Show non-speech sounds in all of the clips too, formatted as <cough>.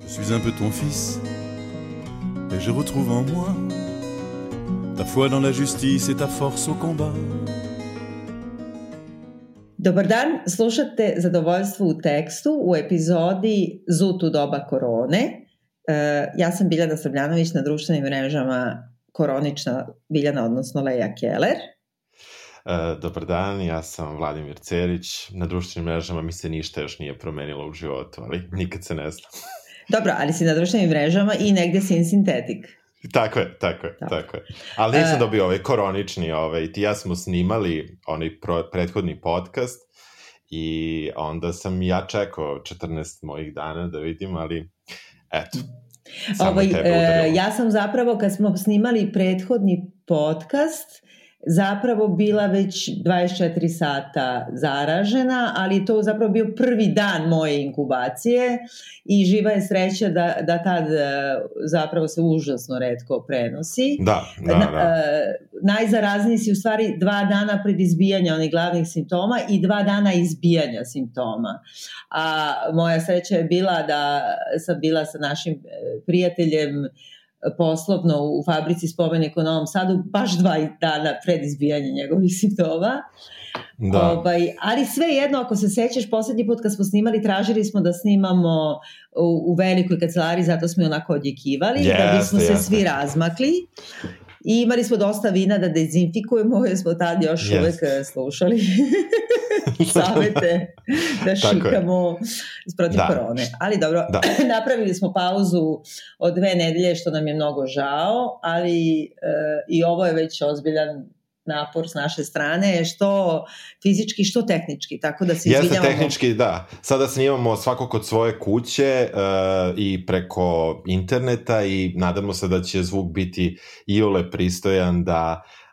Je suis un peu ton fils, et je retrouve en moi ta foi dans la justice et ta force au combat. Dobar dan, slušate Zadovoljstvo u tekstu u epizodi Zut u doba korone. E, ja sam Biljana Srbljanović na društvenim mrežama Koronična Biljana, odnosno Leja Keller. E, dobar dan, ja sam Vladimir Cerić. Na društvenim mrežama mi se ništa još nije promenilo u životu, ali nikad se ne zna. Dobro, ali si na društvenim mrežama i negde si in sintetik. Tako je, tako je, tako, tako je. Ali nisam uh, dobio ovaj koronični, ovaj, ti ja smo snimali onaj pro, prethodni podcast i onda sam ja čekao 14 mojih dana da vidim, ali eto, Ovaj, e, ja sam zapravo kad smo snimali prethodni podcast zapravo bila već 24 sata zaražena, ali to zapravo bio prvi dan moje inkubacije i živa je sreća da, da tad e, zapravo se užasno redko prenosi. Da, da, da. Na, e, najzarazniji si u stvari dva dana pred izbijanja onih glavnih simptoma i dva dana izbijanja simptoma. A moja sreća je bila da sam bila sa našim e, prijateljem poslovno u fabrici spomenika u Novom Sadu baš dva dana pred izbijanje njegovih simptoma. Da. Ovaj, ali sve jedno, ako se sećaš, poslednji put kad smo snimali, tražili smo da snimamo u, u velikoj kancelariji, zato smo je onako odjekivali, yes, da bismo yes. se svi razmakli. I imali smo dosta vina da dezinfikujemo, jer smo tad još yes. uvek e, slušali <laughs> savete da šikamo protiv da. korone. Ali dobro, da. <clears throat> napravili smo pauzu od dve nedelje, što nam je mnogo žao, ali e, i ovo je već ozbiljan napor s naše strane, što fizički, što tehnički, tako da se izvinjavamo. Jeste tehnički, da. Sada snimamo svako kod svoje kuće uh, i preko interneta i nadamo se da će zvuk biti iole pristojan da uh,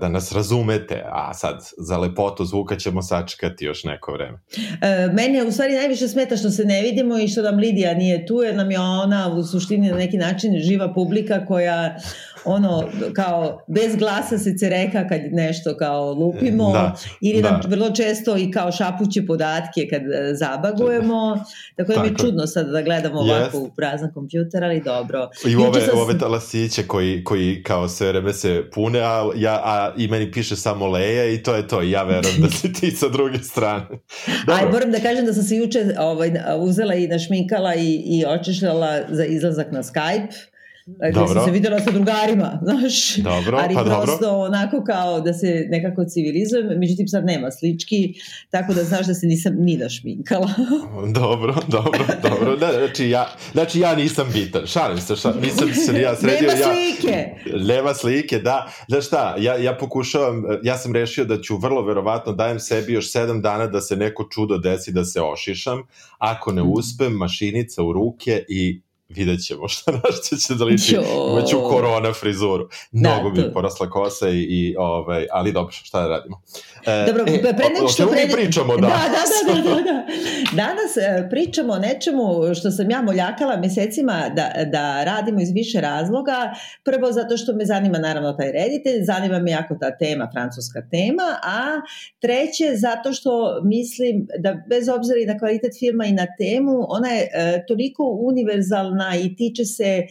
da nas razumete, a sad za lepotu zvuka ćemo sačekati još neko vreme. E, mene u stvari najviše smeta što se ne vidimo i što nam Lidija nije tu, jer nam je ona u suštini na neki način živa publika koja ono kao bez glasa se cereka kad nešto kao lupimo da, ili nam da. vrlo često i kao šapuće podatke kad e, zabagujemo tako da mi je čudno sad da gledamo ovako yes. u prazan kompjuter ali dobro i ove, sam... ove talasiće koji, koji kao sve vreme se pune a, ja, a i meni piše samo Leja i to je to ja verujem da si ti sa druge strane <laughs> Dobro. Aj, moram da kažem da sam se juče ovaj, uzela i našminkala i, i očešljala za izlazak na Skype Dakle, dobro. sam se videla sa drugarima, <laughs> znaš. Dobro, ali pa prosto dobro. onako kao da se nekako civilizujem, međutim sad nema slički, tako da znaš da se nisam ni našminkala. <laughs> dobro, dobro, dobro. Da, znači, ja, znači ja nisam bitan, šalim se, šalim, nisam se ja <laughs> sredio. nema slike! Ja, nema slike, da. Znaš šta, ja, ja pokušavam, ja sam rešio da ću vrlo verovatno dajem sebi još sedam dana da se neko čudo desi da se ošišam. Ako ne uspem, mašinica u ruke i vidjet ćemo šta <laughs> našto će da liči. Imaću korona frizuru. Mnogo da, mi porasla kosa i, i ovaj, ali dobro, šta da radimo. E, dobro, e, pre nego što... Mi pričamo danas? Da, da, da, da, da. Danas e, pričamo o nečemu što sam ja moljakala mesecima da, da radimo iz više razloga. Prvo zato što me zanima naravno taj reditelj, zanima me jako ta tema, francuska tema, a treće zato što mislim da bez obzira i na kvalitet filma i na temu, ona je e, toliko univerzalna i tiče se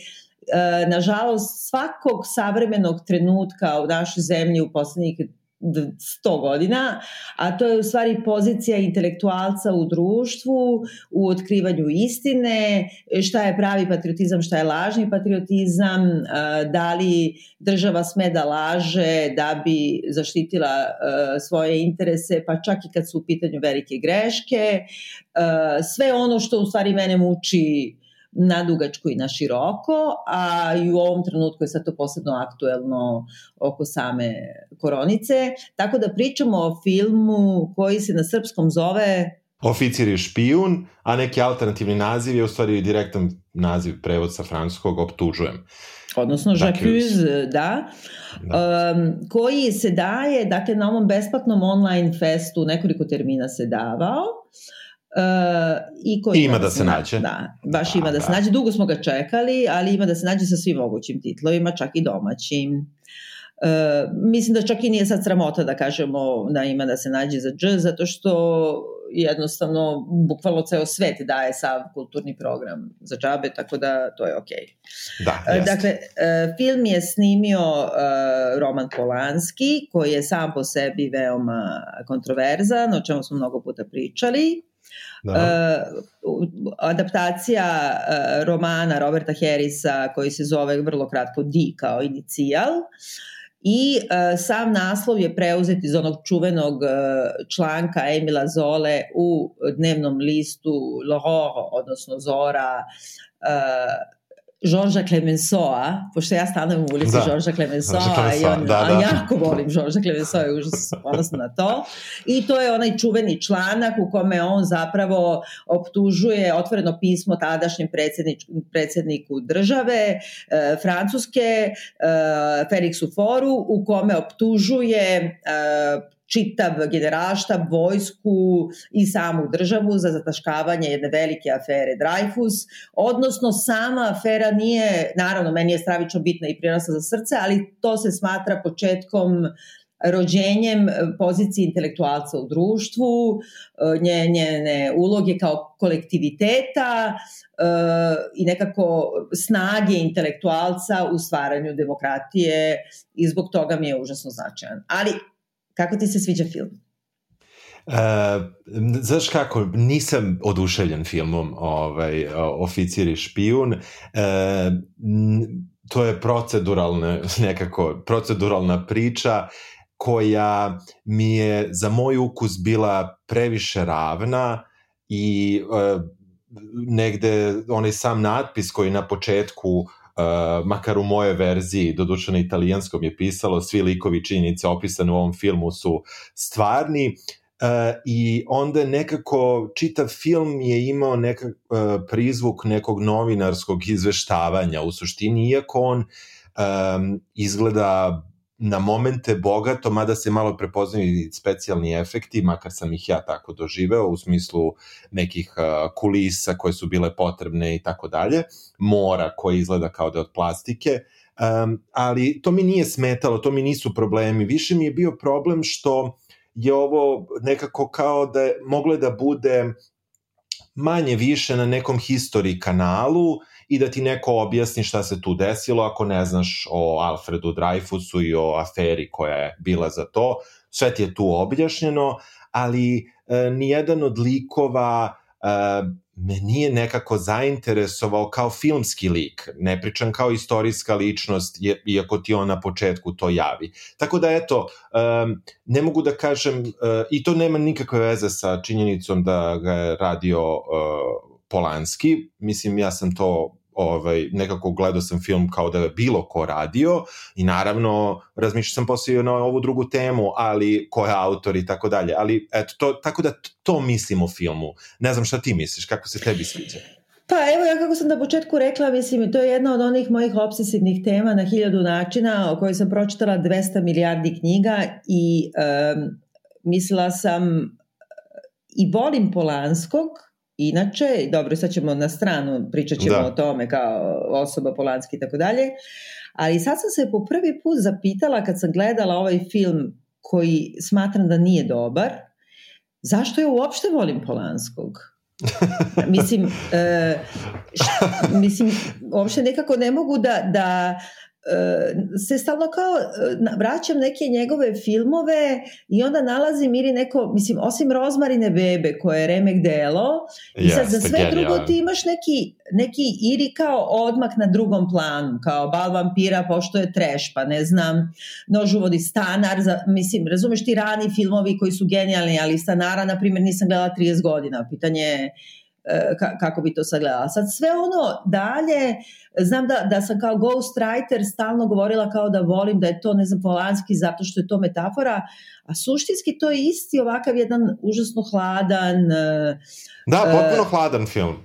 nažalost svakog savremenog trenutka u našoj zemlji u poslednjih 100 godina, a to je u stvari pozicija intelektualca u društvu, u otkrivanju istine, šta je pravi patriotizam, šta je lažni patriotizam, da li država sme da laže da bi zaštitila svoje interese, pa čak i kad su u pitanju velike greške, sve ono što u stvari mene muči na dugačko i na široko, a i u ovom trenutku je sad to posebno aktuelno oko same koronice. Tako da pričamo o filmu koji se na srpskom zove Oficir je špijun, a neki alternativni naziv je u stvari direktan naziv prevod sa francuskog optužujem. Odnosno Jacques, da, da. Um, koji se daje, dakle na ovom besplatnom online festu, nekoliko termina se davao, i koji ima da se nađe. Da, baš da, ima da, da se nađe. Dugo smo ga čekali, ali ima da se nađe sa svim mogućim titlovima, čak i domaćim. Uh, mislim da čak i nije sad sramota da kažemo da ima da se nađe za dž, zato što jednostavno bukvalno ceo svet daje sav kulturni program za džabe, tako da to je okej. Okay. Da, jest. Dakle, film je snimio Roman Polanski, koji je sam po sebi veoma kontroverzan, o čemu smo mnogo puta pričali. Da. Uh, adaptacija uh, romana Roberta Harrisa koji se zove vrlo kratko D kao inicijal i uh, sam naslov je preuzet iz onog čuvenog uh, članka Emila Zole u dnevnom listu L'Aurore, odnosno Zora uh, Žorža Clemenceau-a, pošto ja stanujem u ulici da. Žorža Clemenceau-a i on, da, da. a jako volim Žorža Clemenceau i užas odnosno na to. I to je onaj čuveni članak u kome on zapravo optužuje otvoreno pismo tadašnjem predsedniku države e, Francuske e, Felixu Foru u kome optužuje e, čitav generalštab, vojsku i samu državu za zataškavanje jedne velike afere Dreyfus, odnosno sama afera nije, naravno meni je stravično bitna i prinosna za srce, ali to se smatra početkom rođenjem pozicije intelektualca u društvu, njene uloge kao kolektiviteta i nekako snage intelektualca u stvaranju demokratije i zbog toga mi je užasno značajan. Ali Kako ti se sviđa film? Uh, znaš kako, nisam oduševljen filmom ovaj, Oficir i špijun. Uh, to je proceduralna, nekako, proceduralna priča koja mi je za moj ukus bila previše ravna i uh, negde onaj sam natpis koji na početku Uh, makar u moje verziji, doduše na italijanskom je pisalo, svi likovi činjenice opisane u ovom filmu su stvarni, uh, i onda nekako čitav film je imao neka, uh, prizvuk nekog novinarskog izveštavanja u suštini, iako on um, izgleda na momente bogato, mada se malo prepoznaju i specijalni efekti, makar sam ih ja tako doživeo, u smislu nekih kulisa koje su bile potrebne i tako dalje, mora koje izgleda kao da je od plastike, um, ali to mi nije smetalo, to mi nisu problemi. Više mi je bio problem što je ovo nekako kao da je, moglo da bude manje više na nekom history kanalu i da ti neko objasni šta se tu desilo ako ne znaš o Alfredu Dreyfusu i o aferi koja je bila za to. Sve ti je tu objašnjeno, ali e, nijedan od likova e, me nije nekako zainteresovao kao filmski lik, ne pričam kao istorijska ličnost, iako ti on na početku to javi. Tako da eto, um, ne mogu da kažem, uh, i to nema nikakve veze sa činjenicom da ga je radio uh, Polanski, mislim ja sam to ovaj, nekako gledao sam film kao da je bilo ko radio i naravno razmišljao sam posle na ovu drugu temu, ali ko je autor i tako dalje, ali eto, to, tako da to mislim o filmu. Ne znam šta ti misliš, kako se tebi sviđa? Pa evo ja kako sam na početku rekla, mislim, to je jedna od onih mojih obsesivnih tema na hiljadu načina o kojoj sam pročitala 200 milijardi knjiga i um, mislila sam i volim Polanskog, inače, dobro, sad ćemo na stranu, pričat ćemo da. o tome kao osoba Polanski i tako dalje, ali sad sam se po prvi put zapitala kad sam gledala ovaj film koji smatram da nije dobar, zašto ja uopšte volim Polanskog? <laughs> mislim, uh, š, mislim, uopšte nekako ne mogu da, da se stalno kao e, vraćam neke njegove filmove i onda nalazim ili neko, mislim, osim Rozmarine bebe koje je remek delo i yes, sad za sve genial. drugo ti imaš neki, neki iri kao odmak na drugom planu, kao Bal vampira pošto je treš, pa ne znam, Nožuvodi stanar, za, mislim, razumeš ti rani filmovi koji su genijalni, ali stanara, na primjer, nisam gledala 30 godina, pitanje je E, kako bi to sagledala. Sad sve ono dalje, znam da, da sam kao ghostwriter stalno govorila kao da volim da je to ne znam polanski zato što je to metafora, a suštinski to je isti ovakav jedan užasno hladan e, Da, e, potpuno uh, hladan film.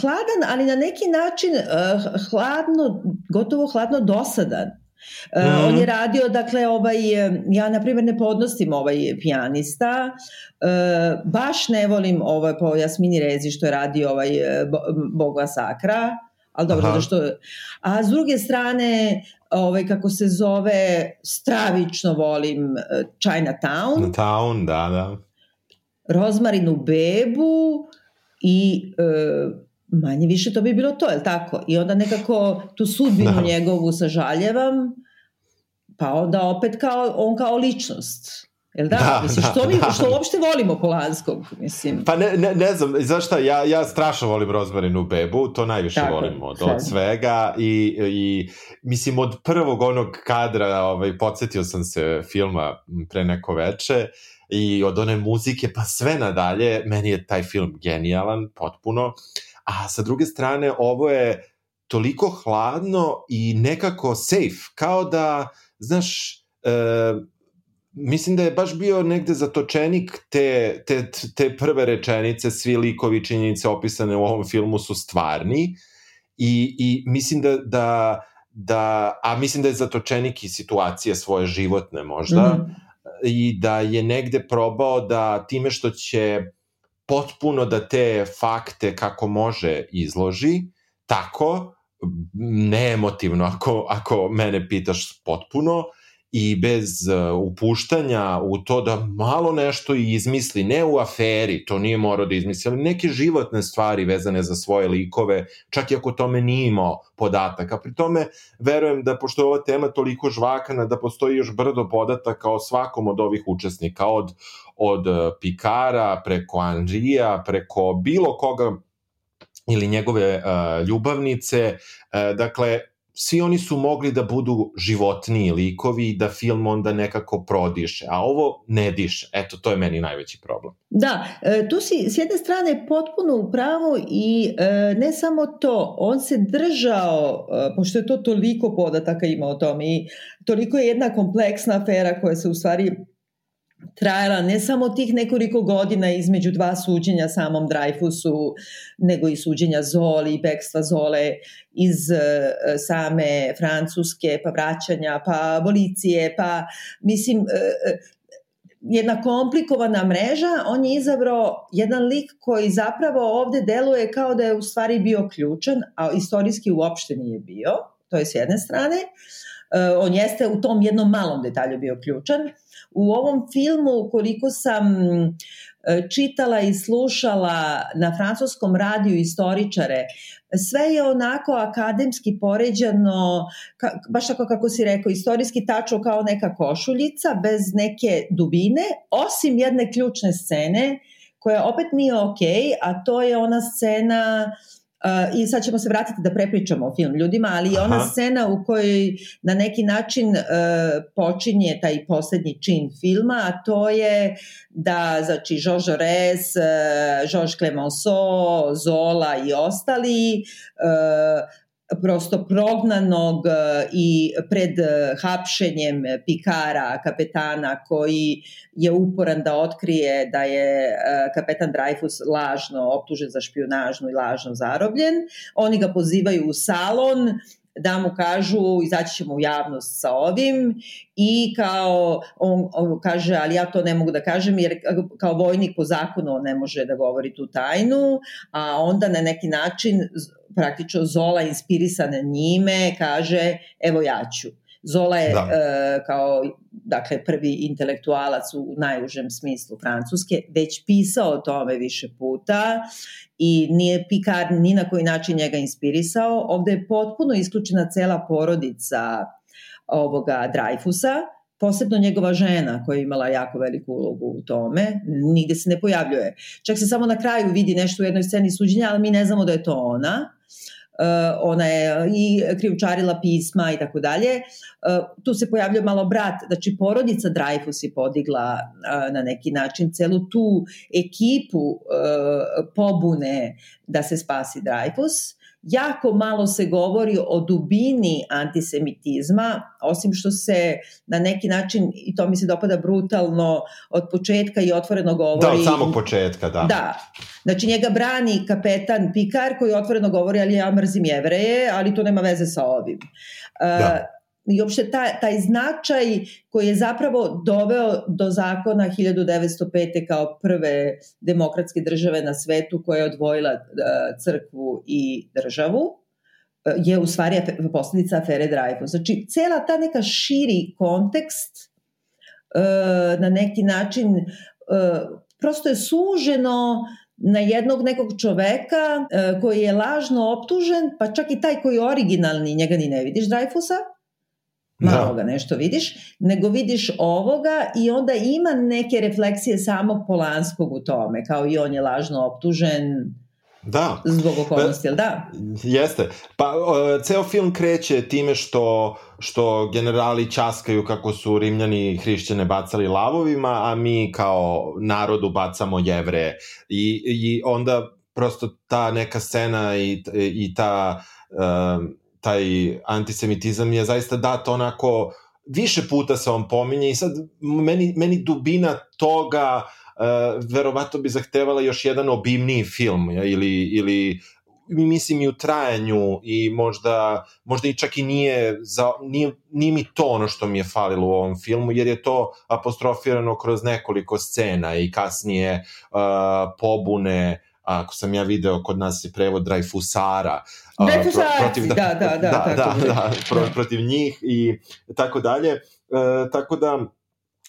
Hladan, ali na neki način uh, hladno, gotovo hladno dosadan. Uh, mm. On je radio, dakle, ovaj, ja na primjer ne podnostim ovaj pijanista, uh, baš ne volim ovaj po Jasmini Rezi što je radio ovaj Boga Sakra, ali dobro, zato što... A s druge strane, ovaj, kako se zove, stravično volim Chinatown. Chinatown, da, da. rozmarinu bebu i e, manje više to bi bilo to, je tako? I onda nekako tu sudbinu da. njegovu sažaljevam, pa onda opet kao, on kao ličnost. Jel da? da mislim, što, da, mi, da. što uopšte volimo Polanskog, mislim. Pa ne, ne, ne znam, znaš šta, ja, ja strašno volim Rozmarinu bebu, to najviše Tako, volim od, od svega i, i mislim od prvog onog kadra, ovaj, podsjetio sam se filma pre neko veče i od one muzike pa sve nadalje, meni je taj film genijalan, potpuno, a sa druge strane ovo je toliko hladno i nekako safe, kao da, znaš, e, mislim da je baš bio negde zatočenik te, te, te prve rečenice, svi likovi činjenice opisane u ovom filmu su stvarni i, i mislim da, da, da, a mislim da je zatočenik i situacije svoje životne možda mm. i da je negde probao da time što će potpuno da te fakte kako može izloži, tako, neemotivno ako, ako mene pitaš potpuno, i bez uh, upuštanja u to da malo nešto izmisli, ne u aferi, to nije morao da izmisli, ali neke životne stvari vezane za svoje likove, čak i ako tome nije imao podataka. Pri tome, verujem da pošto je ova tema toliko žvakana, da postoji još brdo podataka o svakom od ovih učesnika, od, od uh, Pikara, preko Anžija, preko bilo koga ili njegove uh, ljubavnice, uh, dakle, svi oni su mogli da budu životniji likovi i da film onda nekako prodiše, a ovo ne diše. Eto, to je meni najveći problem. Da, e, tu si s jedne strane potpuno u pravu i e, ne samo to, on se držao, e, pošto je to toliko podataka ima o tom i toliko je jedna kompleksna afera koja se u stvari trajala ne samo tih nekoliko godina između dva suđenja samom Dreyfusu, nego i suđenja Zoli, bekstva Zole iz uh, same Francuske, pa vraćanja, pa abolicije, pa mislim, uh, jedna komplikovana mreža, on je izabrao jedan lik koji zapravo ovde deluje kao da je u stvari bio ključan, a istorijski uopšte nije bio, to je s jedne strane. On jeste u tom jednom malom detalju bio ključan, U ovom filmu, koliko sam e, čitala i slušala na francuskom radiju istoričare, sve je onako akademski poređano, ka, baš tako kako si rekao, istorijski tačno kao neka košuljica, bez neke dubine, osim jedne ključne scene, koja opet nije okej, okay, a to je ona scena uh, Uh, I sad ćemo se vratiti da prepričamo o film ljudima, ali Aha. ona scena u kojoj na neki način uh, počinje taj poslednji čin filma, a to je da, znači, Georges Jaurès, uh, Georges Clemenceau, Zola i ostali uh, prosto prognanog e, i pred e, hapšenjem Pikara, kapetana koji je uporan da otkrije da je e, kapetan Dreyfus lažno optužen za špionažnu i lažno zarobljen. Oni ga pozivaju u salon da mu kažu izaći ćemo u javnost sa ovim. I kao on, on kaže ali ja to ne mogu da kažem jer kao vojnik po zakonu on ne može da govori tu tajnu. A onda na neki način praktično Zola inspirisana njime kaže evo ja ću Zola je da. e, kao dakle prvi intelektualac u najužem smislu Francuske, već pisao o tome više puta i nije Picard ni na koji način njega inspirisao. Ovde je potpuno isključena cela porodica ovoga Dreyfusa, posebno njegova žena koja je imala jako veliku ulogu u tome, nigde se ne pojavljuje. Čak se samo na kraju vidi nešto u jednoj sceni suđenja, ali mi ne znamo da je to ona. Uh, ona je i krivučarila pisma i tako dalje. Uh, tu se pojavljuje malo brat, znači porodica Dreyfus je podigla uh, na neki način celu tu ekipu pobune da se spasi Dreyfus jako malo se govori o dubini antisemitizma, osim što se na neki način, i to mi se dopada brutalno, od početka i otvoreno govori... Da, od samog početka, da. Da. Znači njega brani kapetan Pikar koji otvoreno govori, ali ja mrzim jevreje, ali to nema veze sa ovim. Da. I uopšte taj, taj značaj koji je zapravo doveo do zakona 1905. kao prve demokratske države na svetu koja je odvojila e, crkvu i državu, e, je u stvari posledica afere Dreyfus. Znači, cela ta neka širi kontekst e, na neki način prosto je suženo na jednog nekog čoveka koji je lažno optužen, pa čak i taj koji je originalni, njega ni ne vidiš Dreyfusa, malo da. ga nešto vidiš, nego vidiš ovoga i onda ima neke refleksije samog Polanskog u tome, kao i on je lažno optužen, Da. Zbog okolnosti, jel da? Jeste. Pa, ceo film kreće time što, što generali časkaju kako su rimljani hrišćane bacali lavovima, a mi kao narodu bacamo jevre. I, i onda prosto ta neka scena i, i ta, uh, taj antisemitizam je zaista dat onako više puta se on pominje i sad meni, meni dubina toga uh, uh, verovatno bi zahtevala još jedan obimniji film ili, ili mislim i u trajanju i možda, možda i čak i nije, za, nije, nije mi to ono što mi je falilo u ovom filmu, jer je to apostrofirano kroz nekoliko scena i kasnije uh, pobune, ako sam ja video, kod nas je prevod Dreyfusara. Dreyfusarci, pro, protiv, da, da, da, da, da, da, da, pro, protiv njih i tako dalje. Uh, tako da,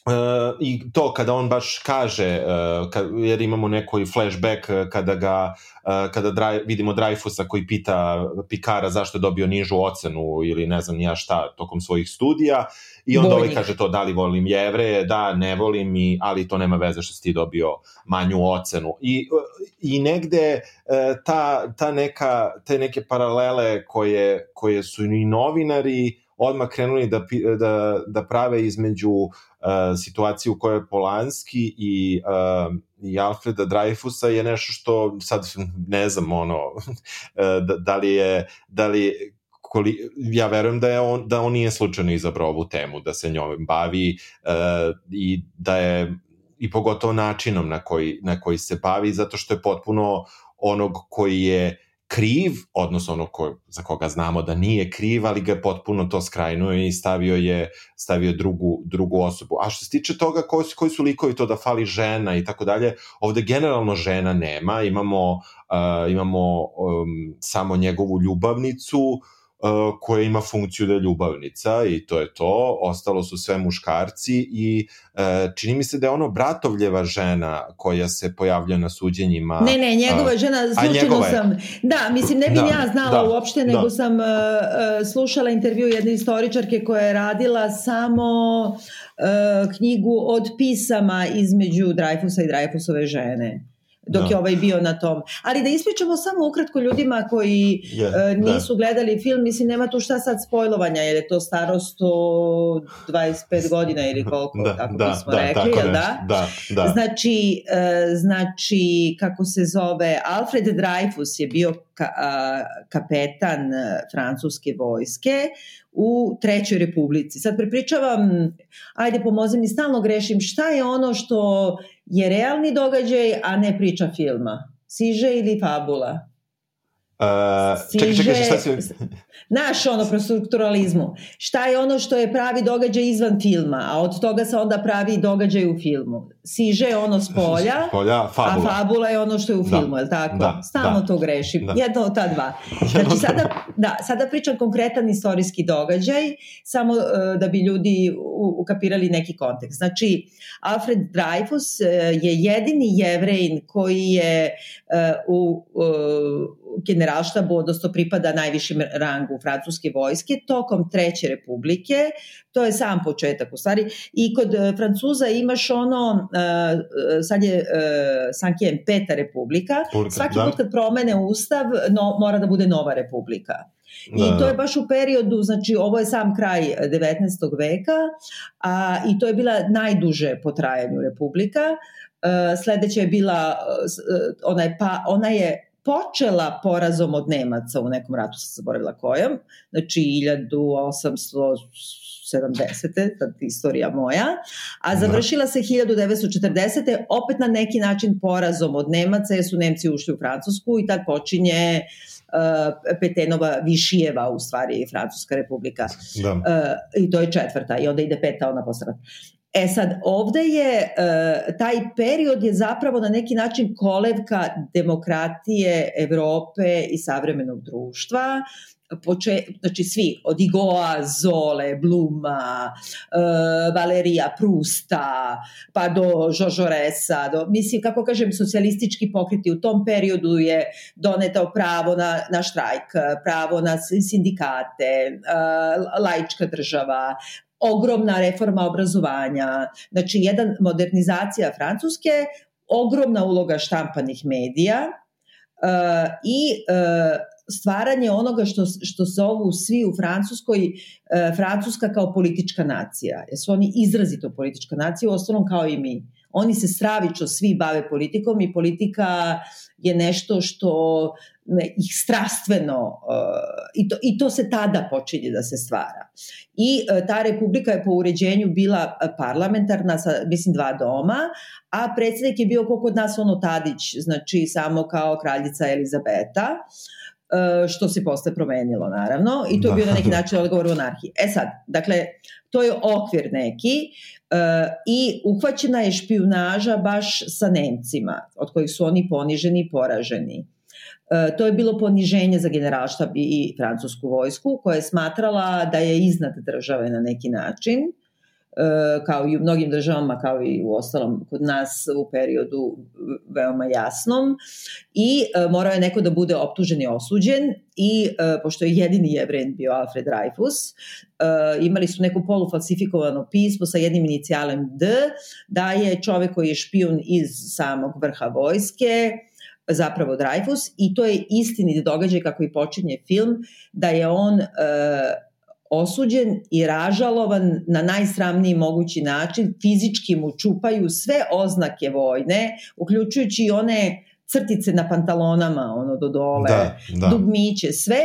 Uh, I to kada on baš kaže, uh, kad, jer imamo neki flashback uh, kada ga, uh, kada draj, vidimo Dreyfusa koji pita Pikara zašto je dobio nižu ocenu ili ne znam ja šta tokom svojih studija i onda ovaj kaže to da li volim jevreje, da ne volim, i, ali to nema veze što si ti dobio manju ocenu. I, i negde uh, ta, ta neka, te neke paralele koje, koje su i novinari odmah krenuli da, da, da prave između uh, situacije u kojoj je Polanski i, uh, i Alfreda Dreyfusa je nešto što sad ne znam ono <laughs> da, da li je da li koli, ja verujem da je on da on nije slučajno izabrao ovu temu da se njome bavi uh, i da je i pogotovo načinom na koji, na koji se bavi, zato što je potpuno onog koji je kriv, odnosno ono ko, za koga znamo da nije kriv, ali ga potpuno to skrajnuo i stavio je stavio drugu, drugu osobu. A što se tiče toga koji, koji su likovi to da fali žena i tako dalje, ovde generalno žena nema, imamo, uh, imamo um, samo njegovu ljubavnicu, Uh, koja ima funkciju da je ljubavnica i to je to, ostalo su sve muškarci i uh, čini mi se da je ono bratovljeva žena koja se pojavlja na suđenjima. Ne, ne, njegova uh, žena, slučajno sam, da, mislim, ne bi da, ja znala da, uopšte, nego da. sam uh, slušala intervju jedne istoričarke koja je radila samo uh, knjigu od pisama između Dreyfusa i Dreyfusove žene dok da. je ovaj bio na tom. Ali da ispričamo samo ukratko ljudima koji yeah, uh, nisu da. gledali film, mislim nema tu šta sad spojlovanja, jer je to staro 125 godina ili koliko, da, tako da, bismo da, rekli, jel da? da? Da, Znači, uh, znači, kako se zove, Alfred Dreyfus je bio ka, kapetan e, francuske vojske u Trećoj republici. Sad prepričavam, ajde pomozi mi, stalno grešim, šta je ono što je realni događaj, a ne priča filma? Siže ili fabula? Uh, čekaj, čekaj, šta si... <laughs> Naš ono pro strukturalizmu. Šta je ono što je pravi događaj izvan filma, a od toga se onda pravi događaj u filmu. Siže je ono s polja, polja fabula. a fabula je ono što je u da. filmu, je li tako? Da, Stalno da. to grešim. Da. Jedno od ta dva. <laughs> Znači, sada, da, sada pričam konkretan istorijski događaj, samo uh, da bi ljudi ukapirali neki kontekst. Znači, Alfred Dreyfus uh, je jedini jevrejn koji je uh, u uh, generalštabu, odnosno pripada najvišim rangu francuske vojske tokom Treće republike, to je sam početak u stvari, i kod e, Francuza imaš ono, uh, sad je Sankijem peta republika, Pulka, svaki da. put kad promene ustav, no, mora da bude nova republika. Da, I to je baš u periodu, znači ovo je sam kraj 19. veka, a, i to je bila najduže po trajanju republika. Uh, sledeća je bila, ona je, pa, ona je počela porazom od Nemaca u nekom ratu, sam zaboravila kojom, znači 1870. sad istorija moja, a završila se 1940. opet na neki način porazom od Nemaca, jer su Nemci ušli u Francusku i tad počinje uh, Petenova Višijeva, u stvari Francuska republika. Da. Uh, I to je četvrta i onda ide peta, ona posrat. E sad, ovde je, taj period je zapravo na neki način kolevka demokratije Evrope i savremenog društva, poče, znači svi, od Igoa, Zole, Bluma, uh, Valerija Prusta, pa do Žožoresa, do, mislim, kako kažem, socijalistički pokreti. U tom periodu je donetao pravo na, na štrajk, pravo na sindikate, uh, laička država, ogromna reforma obrazovanja, znači jedan modernizacija Francuske, ogromna uloga štampanih medija uh, i uh, stvaranje onoga što, što se ovu svi u Francuskoj, uh, Francuska kao politička nacija. Jer su oni izrazito politička nacija, u ostalom kao i mi. Oni se stravično svi bave politikom i politika je nešto što ih strastveno uh, i, to, i to se tada počinje da se stvara. I uh, ta republika je po uređenju bila parlamentarna sa, mislim, dva doma, a predsednik je bio kod nas ono Tadić, znači samo kao kraljica Elizabeta, uh, što se posle promenilo naravno i to je bio na neki da. način odgovor monarhiji. E sad, dakle, to je okvir neki uh, i uhvaćena je špijunaža baš sa Nemcima, od kojih su oni poniženi i poraženi. E, to je bilo poniženje za generalštab i francusku vojsku koja je smatrala da je iznad države na neki način e, kao i u mnogim državama, kao i u ostalom kod nas u periodu veoma jasnom. I e, morao je neko da bude optužen i osuđen i pošto je jedini jevren bio Alfred Dreyfus, imali su neku polufalsifikovano pismo sa jednim inicijalem D, da je čovek koji je špijun iz samog vrha vojske, zapravo Dreyfus i to je istinit događaj kako i počinje film, da je on e, osuđen i ražalovan na najsramniji mogući način, fizički mu čupaju sve oznake vojne, uključujući i one crtice na pantalonama, ono do dole, da, da. dugmiće, sve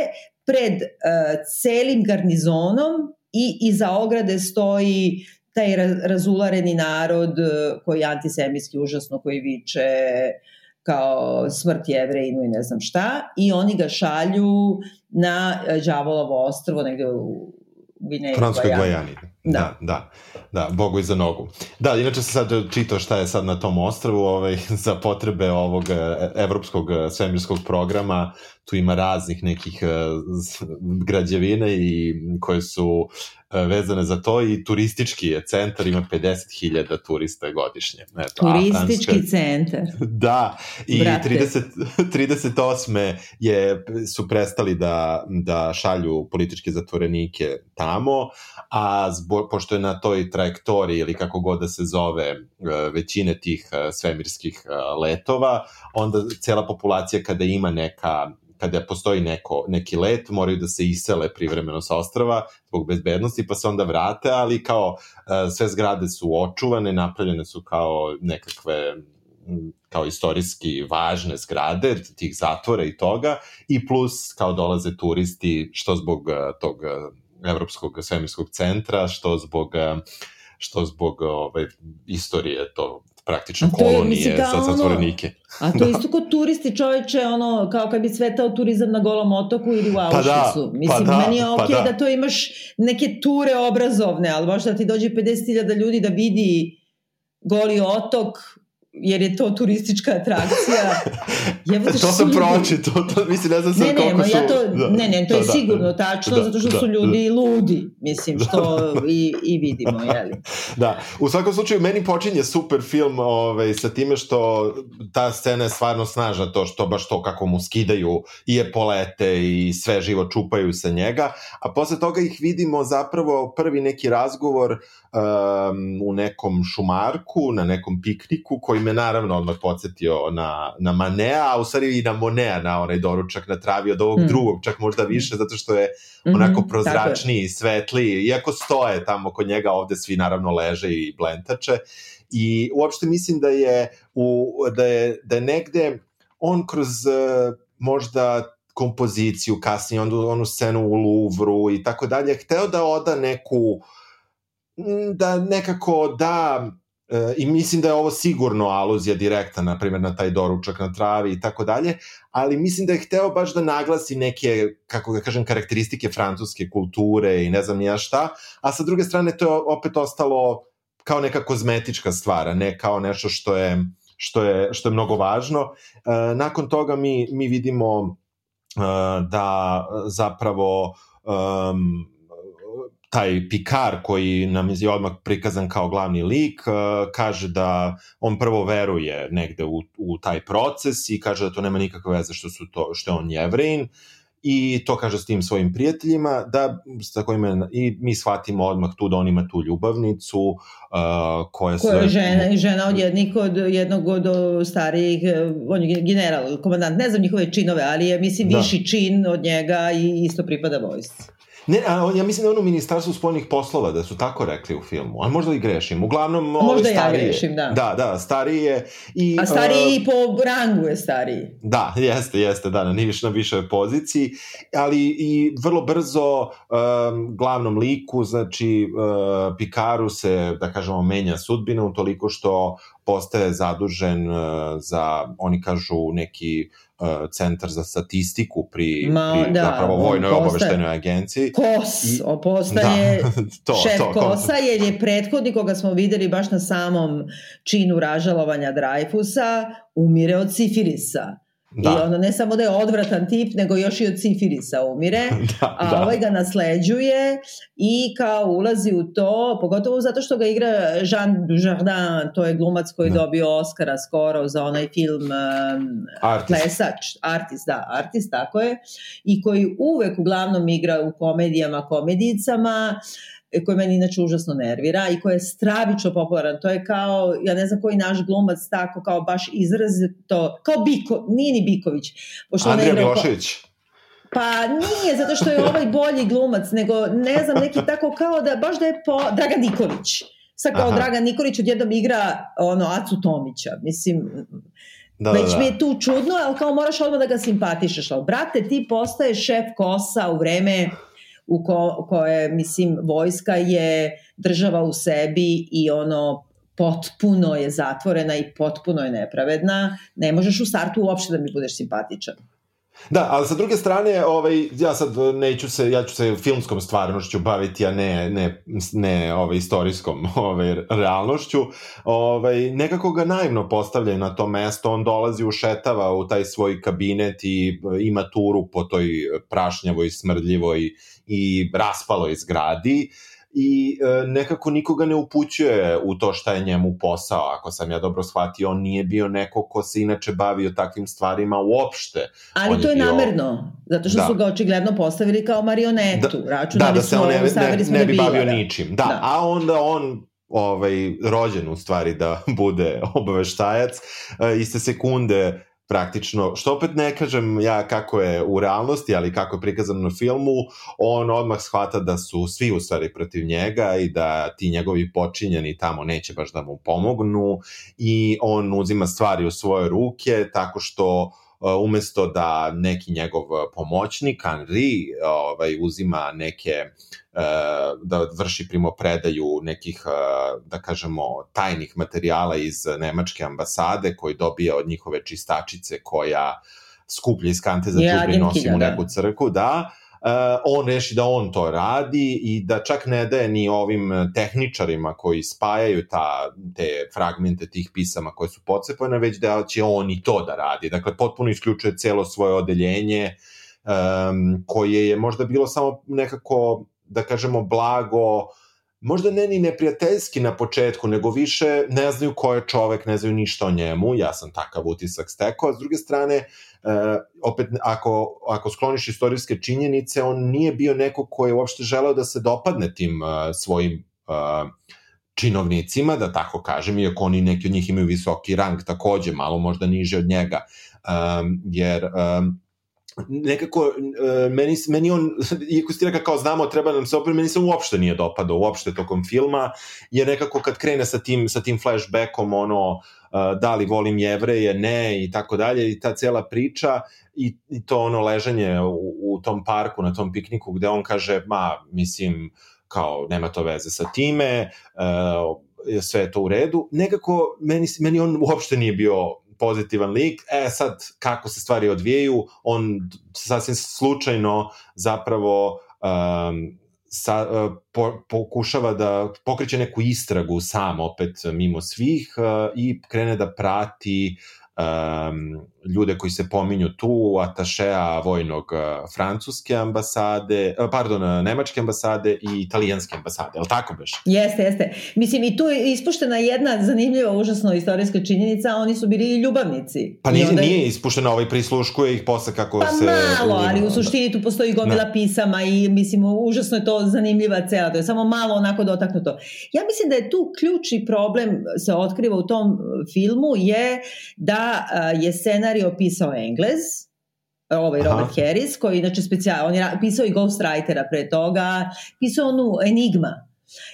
pred uh, celim garnizonom i iza ograde stoji taj razulareni narod e, koji je antisemitski užasno, koji viče uh, kao smrt jevrejinu i ne znam šta i oni ga šalju na Đavolovo ostrvo negde u Gvineji Francuskoj Gvajani. Da. da, da, da, Bogu i za nogu. Da, inače se sad čitao šta je sad na tom ostrvu ovaj, <laughs> za potrebe ovog e, evropskog e, svemirskog programa, tu ima raznih nekih uh, građevina i koje su E, vezane za to i turistički je centar, ima 50.000 turista godišnje. Eto, Turistički Franska, centar. <laughs> Da, i 30, 38. <laughs> Je, su prestali da, da šalju političke zatvorenike tamo, a pošto je na toj trajektoriji ili kako god da se zove e, većine tih e, svemirskih letova, onda cela populacija kada ima neka kada postoji neko, neki let, moraju da se isele privremeno sa ostrava zbog bezbednosti, pa se onda vrate, ali kao e, sve zgrade su očuvane, napravljene su kao nekakve kao istorijski važne zgrade tih zatvora i toga i plus kao dolaze turisti što zbog e, tog e, Evropskog svemirskog centra, što zbog što zbog ove, istorije to praktično to je, kolonije mislim, za zatvorenike. Ono, a to <laughs> da. isto kod turisti čoveče, ono, kao kad bi svetao turizam na golom otoku ili u Auschwitzu. Pa da, mislim, pa da, meni je pa okej okay pa da. da to imaš neke ture obrazovne, ali možda ti dođe 50.000 ljudi da vidi goli otok jer je to turistička atrakcija. <laughs> Jevo, to sam proči, to, to, mislim, ne znam sad ne, koliko ne, su... Ja to, da, ne, ne, to da, je da, sigurno da, tačno, da, zato što da, su ljudi da. ludi, mislim, što da. i, i vidimo, jeli. <laughs> Da, u svakom slučaju, meni počinje super film ovaj, sa time što ta scena je stvarno snažna, to što baš to kako mu skidaju i epolete i sve živo čupaju sa njega, a posle toga ih vidimo zapravo prvi neki razgovor um, u nekom šumarku, na nekom pikniku, koji me naravno odmah podsjetio na, na Manea, a u stvari i na Monea, na onaj doručak na travi od ovog mm. drugog, čak možda više, zato što je mm -hmm, onako prozračniji, svetliji, iako stoje tamo kod njega, ovde svi naravno leže i blentače. I uopšte mislim da je, u, da je, da je negde on kroz uh, možda kompoziciju, kasnije onu, onu scenu u Louvru i tako dalje, hteo da oda neku da nekako da E, I mislim da je ovo sigurno aluzija direkta, na primjer, na taj doručak na travi i tako dalje, ali mislim da je hteo baš da naglasi neke, kako ga kažem, karakteristike francuske kulture i ne znam nija šta, a sa druge strane to je opet ostalo kao neka kozmetička stvar, a ne kao nešto što je, što je, što je mnogo važno. E, nakon toga mi, mi vidimo e, da zapravo um, taj Pikar koji nam je odmah prikazan kao glavni lik uh, kaže da on prvo veruje negde u, u taj proces i kaže da to nema nikakve veze što su to što je on jevrein i to kaže s tim svojim prijateljima da sa kojima i mi shvatimo odmah tu da on ima tu ljubavnicu uh, koja koja je žena i žena od jednih od jednog od starijih on je general komandant ne znam njihove činove ali je mislim da. viši čin od njega i isto pripada vojsci Ne, a ja mislim da je ono ministarstvo spoljnih poslova, da su tako rekli u filmu, a možda i grešim. Uglavnom, možda starije. ja grešim, da. Da, da, starije. I, a stariji uh, po rangu je stariji. Da, <laughs> jeste, jeste, da, na, niviš, na višoj poziciji, ali i vrlo brzo um, glavnom liku, znači uh, Pikaru se, da kažemo, menja sudbina u toliko što postaje zadužen uh, za, oni kažu, neki Uh, centar za statistiku pri, Ma, pri da, zapravo vojnoj obaveštenoj agenciji. KOS, I, postaje da, <laughs> to, šef to, KOS-a, jer je prethodnik koga smo videli baš na samom činu ražalovanja Dreyfusa, umire od sifilisa. Da. I ono ne samo da je odvratan tip, nego još i od sifilisa umire, <laughs> da, a da. ovaj ga nasleđuje i kao ulazi u to, pogotovo zato što ga igra Jean Dujardin, to je glumac koji da. dobio Oscara skoro za onaj film um, Artist. Plesač, Artist, da, Artist, tako je, i koji uvek uglavnom igra u komedijama, komedijicama, uh, koji meni inače užasno nervira i koji je stravično popularan. To je kao, ja ne znam koji naš glumac tako, kao baš izrazito, kao Biko, nije ni Biković. Pošto Andrija Milošević. Pa nije, zato što je ovaj bolji glumac, nego ne znam, neki tako kao da, baš da je po, Dragan Nikolić. Sad kao Aha. Dragan Nikolić odjednom igra ono, Acu Tomića. Mislim, Da, Već da, da. mi je tu čudno, ali kao moraš odmah da ga simpatišeš. Ali, brate, ti postaješ šef kosa u vreme u ko, koje, mislim, vojska je država u sebi i ono potpuno je zatvorena i potpuno je nepravedna, ne možeš u startu uopšte da mi budeš simpatičan. Da, ali sa druge strane, ovaj, ja sad neću se, ja ću se filmskom stvarnošću baviti, a ne, ne, ne ovaj, istorijskom <laughs> ovaj, realnošću. Ovaj, nekako ga naivno postavljaju na to mesto, on dolazi, ušetava u taj svoj kabinet i ima turu po toj prašnjavoj, smrdljivoj i raspaloj zgradi i e, nekako nikoga ne upućuje u to šta je njemu posao. Ako sam ja dobro shvatio, on nije bio neko ko se inače bavio takvim stvarima uopšte. Ali on to je, bio... namerno, zato što da. su ga očigledno postavili kao marionetu. Da, Računali da, da se on ne, ne, ne bi bavio da. ničim. Da, da, a onda on ovaj, rođen u stvari da <laughs> bude obaveštajac, e, iste sekunde praktično, što opet ne kažem ja kako je u realnosti, ali kako je prikazano na filmu, on odmah shvata da su svi u stvari protiv njega i da ti njegovi počinjeni tamo neće baš da mu pomognu i on uzima stvari u svoje ruke tako što umesto da neki njegov pomoćnik Henry ovaj uzima neke da vrši primopredaju nekih da kažemo tajnih materijala iz nemačke ambasade koji dobija od njihove čistačice koja skuplja iz kante za džubre i nosi u da. neku crku, da, on reši da on to radi i da čak ne daje ni ovim tehničarima koji spajaju ta, te fragmente tih pisama koje su pocepane, već da će on i to da radi. Dakle, potpuno isključuje celo svoje odeljenje um, koje je možda bilo samo nekako, da kažemo, blago možda ne ni neprijateljski na početku, nego više ne znaju ko je čovek, ne znaju ništa o njemu, ja sam takav utisak stekao, a s druge strane, e, opet ako, ako skloniš istorijske činjenice, on nije bio neko ko je uopšte želeo da se dopadne tim uh, svojim uh, činovnicima, da tako kažem, iako oni neki od njih imaju visoki rang takođe, malo možda niže od njega, um, jer um, nekako, uh, meni, meni on, <laughs> iako rekao kao znamo, treba nam se opet, meni se uopšte nije dopadao, uopšte tokom filma, jer nekako kad krene sa tim, sa tim flashbackom, ono, uh, da li volim jevreje, ne, i tako dalje, i ta cela priča, i, i to ono ležanje u, u tom parku, na tom pikniku, gde on kaže, ma, mislim, kao, nema to veze sa time, uh, sve je to u redu, nekako meni, meni on uopšte nije bio pozitivan lik, e sad kako se stvari odvijaju, on sasvim slučajno zapravo um, sa, uh, po, pokušava da pokreće neku istragu sam opet mimo svih uh, i krene da prati um, ljude koji se pominju tu, atašea vojnog uh, francuske ambasade, uh, pardon, uh, nemačke ambasade i italijanske ambasade, je li tako beš? Jeste, jeste. Mislim, i tu je ispuštena jedna zanimljiva, užasno istorijska činjenica, oni su bili i ljubavnici. Pa nije, onda... nije ispuštena, ovaj prisluškuje ih posle kako pa se... Pa malo, ali u suštini tu postoji gomila ne. pisama i mislim, užasno je to zanimljiva cela, to je samo malo onako dotaknuto. Ja mislim da je tu ključni problem se otkriva u tom filmu je da je scena scenarij opisao Englez, ovaj Robert Aha. Harris, koji inače specijal, on je pisao i Ghostwritera pre toga, pisao onu Enigma,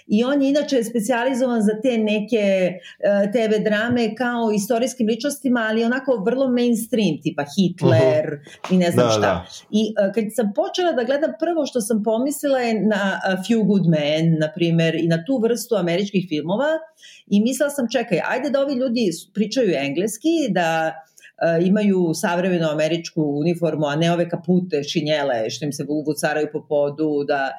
I on je inače specializovan za te neke uh, TV drame kao istorijskim ličnostima, ali onako vrlo mainstream, tipa Hitler uh -huh. i ne znam da, šta. Da. I uh, kad sam počela da gledam, prvo što sam pomislila je na A Few Good Men, na primer, i na tu vrstu američkih filmova i mislila sam, čekaj, ajde da ovi ljudi pričaju engleski, da E, imaju savremenu američku uniformu, a ne ove kapute, šinjele što im se uvucaraju po podu, da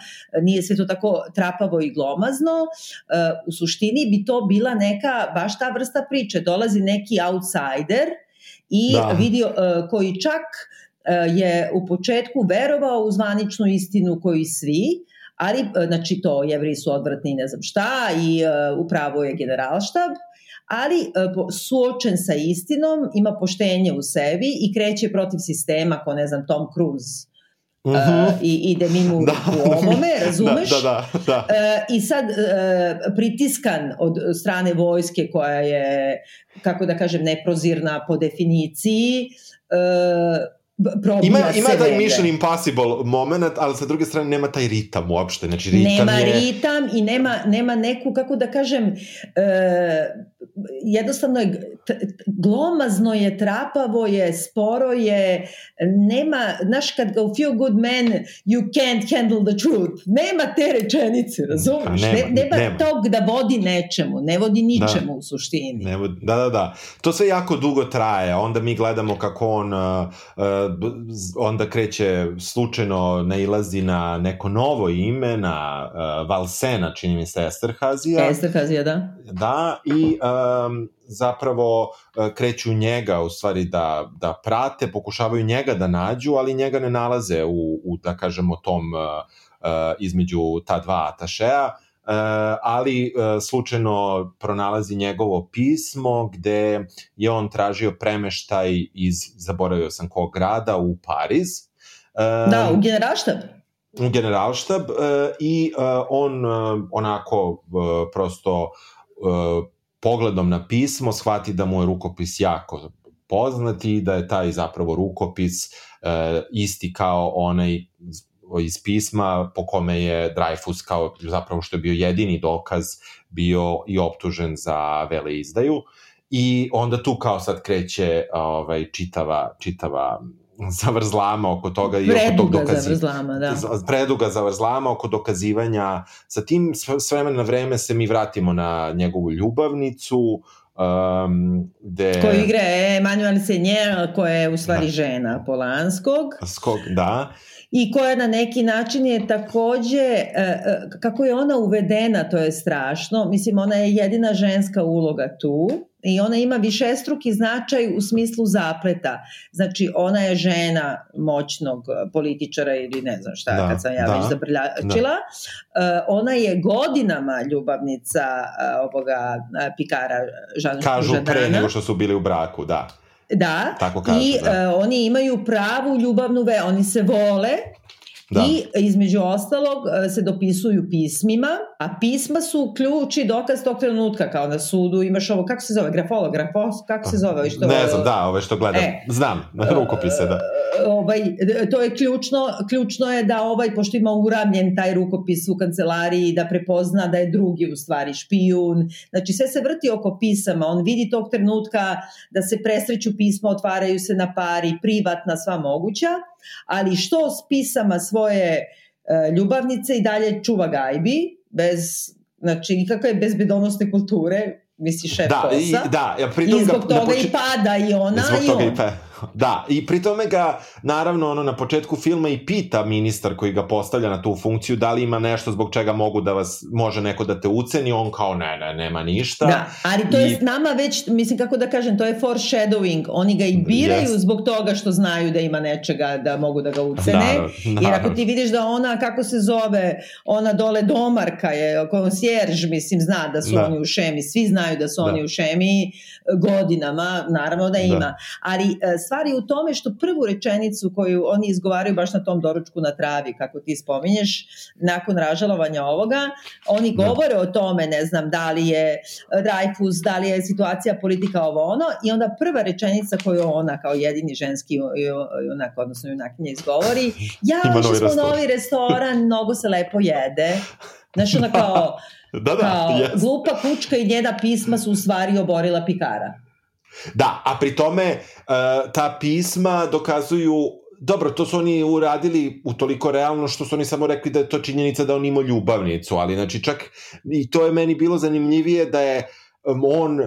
nije sve to tako trapavo i glomazno. E, u suštini bi to bila neka baš ta vrsta priče. Dolazi neki outsider i da. vidio koji čak je u početku verovao u zvaničnu istinu koji svi, ali znači to jevri su odvratni ne znam šta i upravo je generalštab ali e, suočen sa istinom, ima poštenje u sebi i kreće protiv sistema, ko ne znam, Tom Cruise. Uh -huh. uh, i ide mimo da. u ovome, <laughs> razumeš? Da, da, da, da. Uh, I sad uh, pritiskan od strane vojske koja je, kako da kažem, neprozirna po definiciji, uh, ima, ima taj vede. Mission Impossible moment, ali sa druge strane nema taj ritam uopšte. Znači, ritam nema je... ritam i nema, nema neku, kako da kažem, uh, jednostavno je glomazno je, trapavo je, sporo je, nema, znaš kad ga u Few Good Men you can't handle the truth, nema te rečenice, razumiješ? Pa nema, ne, nema, nema tog da vodi nečemu, ne vodi da. ničemu da, u suštini. Ne, da, da, da. To sve jako dugo traje, onda mi gledamo kako on uh, onda kreće slučajno nailazi na neko novo ime, na uh, Valsena, čini mi se Esterhazija. Esterhazija, da. Da, i um, zapravo uh, kreću njega u stvari da, da prate, pokušavaju njega da nađu, ali njega ne nalaze u, u da kažemo, tom uh, između ta dva atašeja Uh, ali uh, slučajno pronalazi njegovo pismo gde je on tražio premeštaj iz, zaboravio sam kog grada, u Pariz. Uh, da, u generalštab. U generalštab i on onako prosto pogledom na pismo shvati da mu je rukopis jako poznati i da je taj zapravo rukopis isti kao onaj iz pisma po kome je Dreyfus kao zapravo što je bio jedini dokaz bio i optužen za veleizdaju i onda tu kao sad kreće ovaj čitava čitava zavrzlama oko toga i oko tog dokazivanja. zavrzlama, da. Preduga zavrzlama oko dokazivanja. Sa tim s vremena na vreme se mi vratimo na njegovu ljubavnicu, um, de... Koju igra Emanuel Senjer, koja je u stvari da. žena Polanskog. Skog, da i koja na neki način je takođe, e, e, kako je ona uvedena, to je strašno, mislim ona je jedina ženska uloga tu i ona ima višestruki značaj u smislu zapleta. Znači ona je žena moćnog političara ili ne znam šta, da, kad sam ja da, već zabrljačila. Da. ona je godinama ljubavnica ovoga Pikara Žan Kažu pre nego što su bili u braku, da. Da, Tako kažu, i da. Uh, oni imaju pravu ljubavnu ve, oni se vole, Da. I između ostalog e, se dopisuju pismima, a pisma su ključ i dokaz tog trenutka, kao na sudu imaš ovo, kako se zove, grafolog, grafos, kako se zove? Što, ne znam, da, ove što gledam, e, znam, na <laughs> rukopise, da. Ovaj, to je ključno, ključno je da ovaj, pošto ima uramljen taj rukopis u kancelariji, da prepozna da je drugi u stvari špijun, znači sve se vrti oko pisama, on vidi tog trenutka da se presreću pisma, otvaraju se na pari, privatna, sva moguća, ali što s pisama svoje e, ljubavnice i dalje čuva gajbi, bez, znači, ikakve bezbedonosne kulture, misli šef da, kosa. I, da, ja pritom I zbog toga da poči... i pada i ona zbog i toga on. I pa <laughs> Da, i pri tome ga, naravno, ono, na početku filma i pita ministar koji ga postavlja na tu funkciju da li ima nešto zbog čega mogu da vas, može neko da te uceni, on kao ne, ne, nema ništa. Da, ali to I... je s nama već, mislim kako da kažem, to je foreshadowing, oni ga i biraju yes. zbog toga što znaju da ima nečega da mogu da ga ucene, naravno, naravno. jer ako ti vidiš da ona, kako se zove, ona dole domarka je, konsjerž, mislim, zna da su da. oni u šemi, svi znaju da su da. oni u šemi godinama, naravno da, da. ima, da. ali e, stvari u tome što prvu rečenicu koju oni izgovaraju baš na tom doručku na travi, kako ti spominješ, nakon ražalovanja ovoga, oni da. govore o tome, ne znam, da li je Dreyfus, da li je situacija politika ovo ono, i onda prva rečenica koju ona kao jedini ženski junak, odnosno junakinja izgovori, <laughs> ja, ušli smo restoran. novi restoran, <laughs> mnogo se lepo jede. Znaš, ona kao, da, da, kao yes. glupa kučka i njena pisma su u stvari oborila Pikara. Da, a pri tome uh, ta pisma dokazuju dobro, to su oni uradili u toliko realno što su oni samo rekli da je to činjenica da on ima ljubavnicu, ali znači čak i to je meni bilo zanimljivije da je on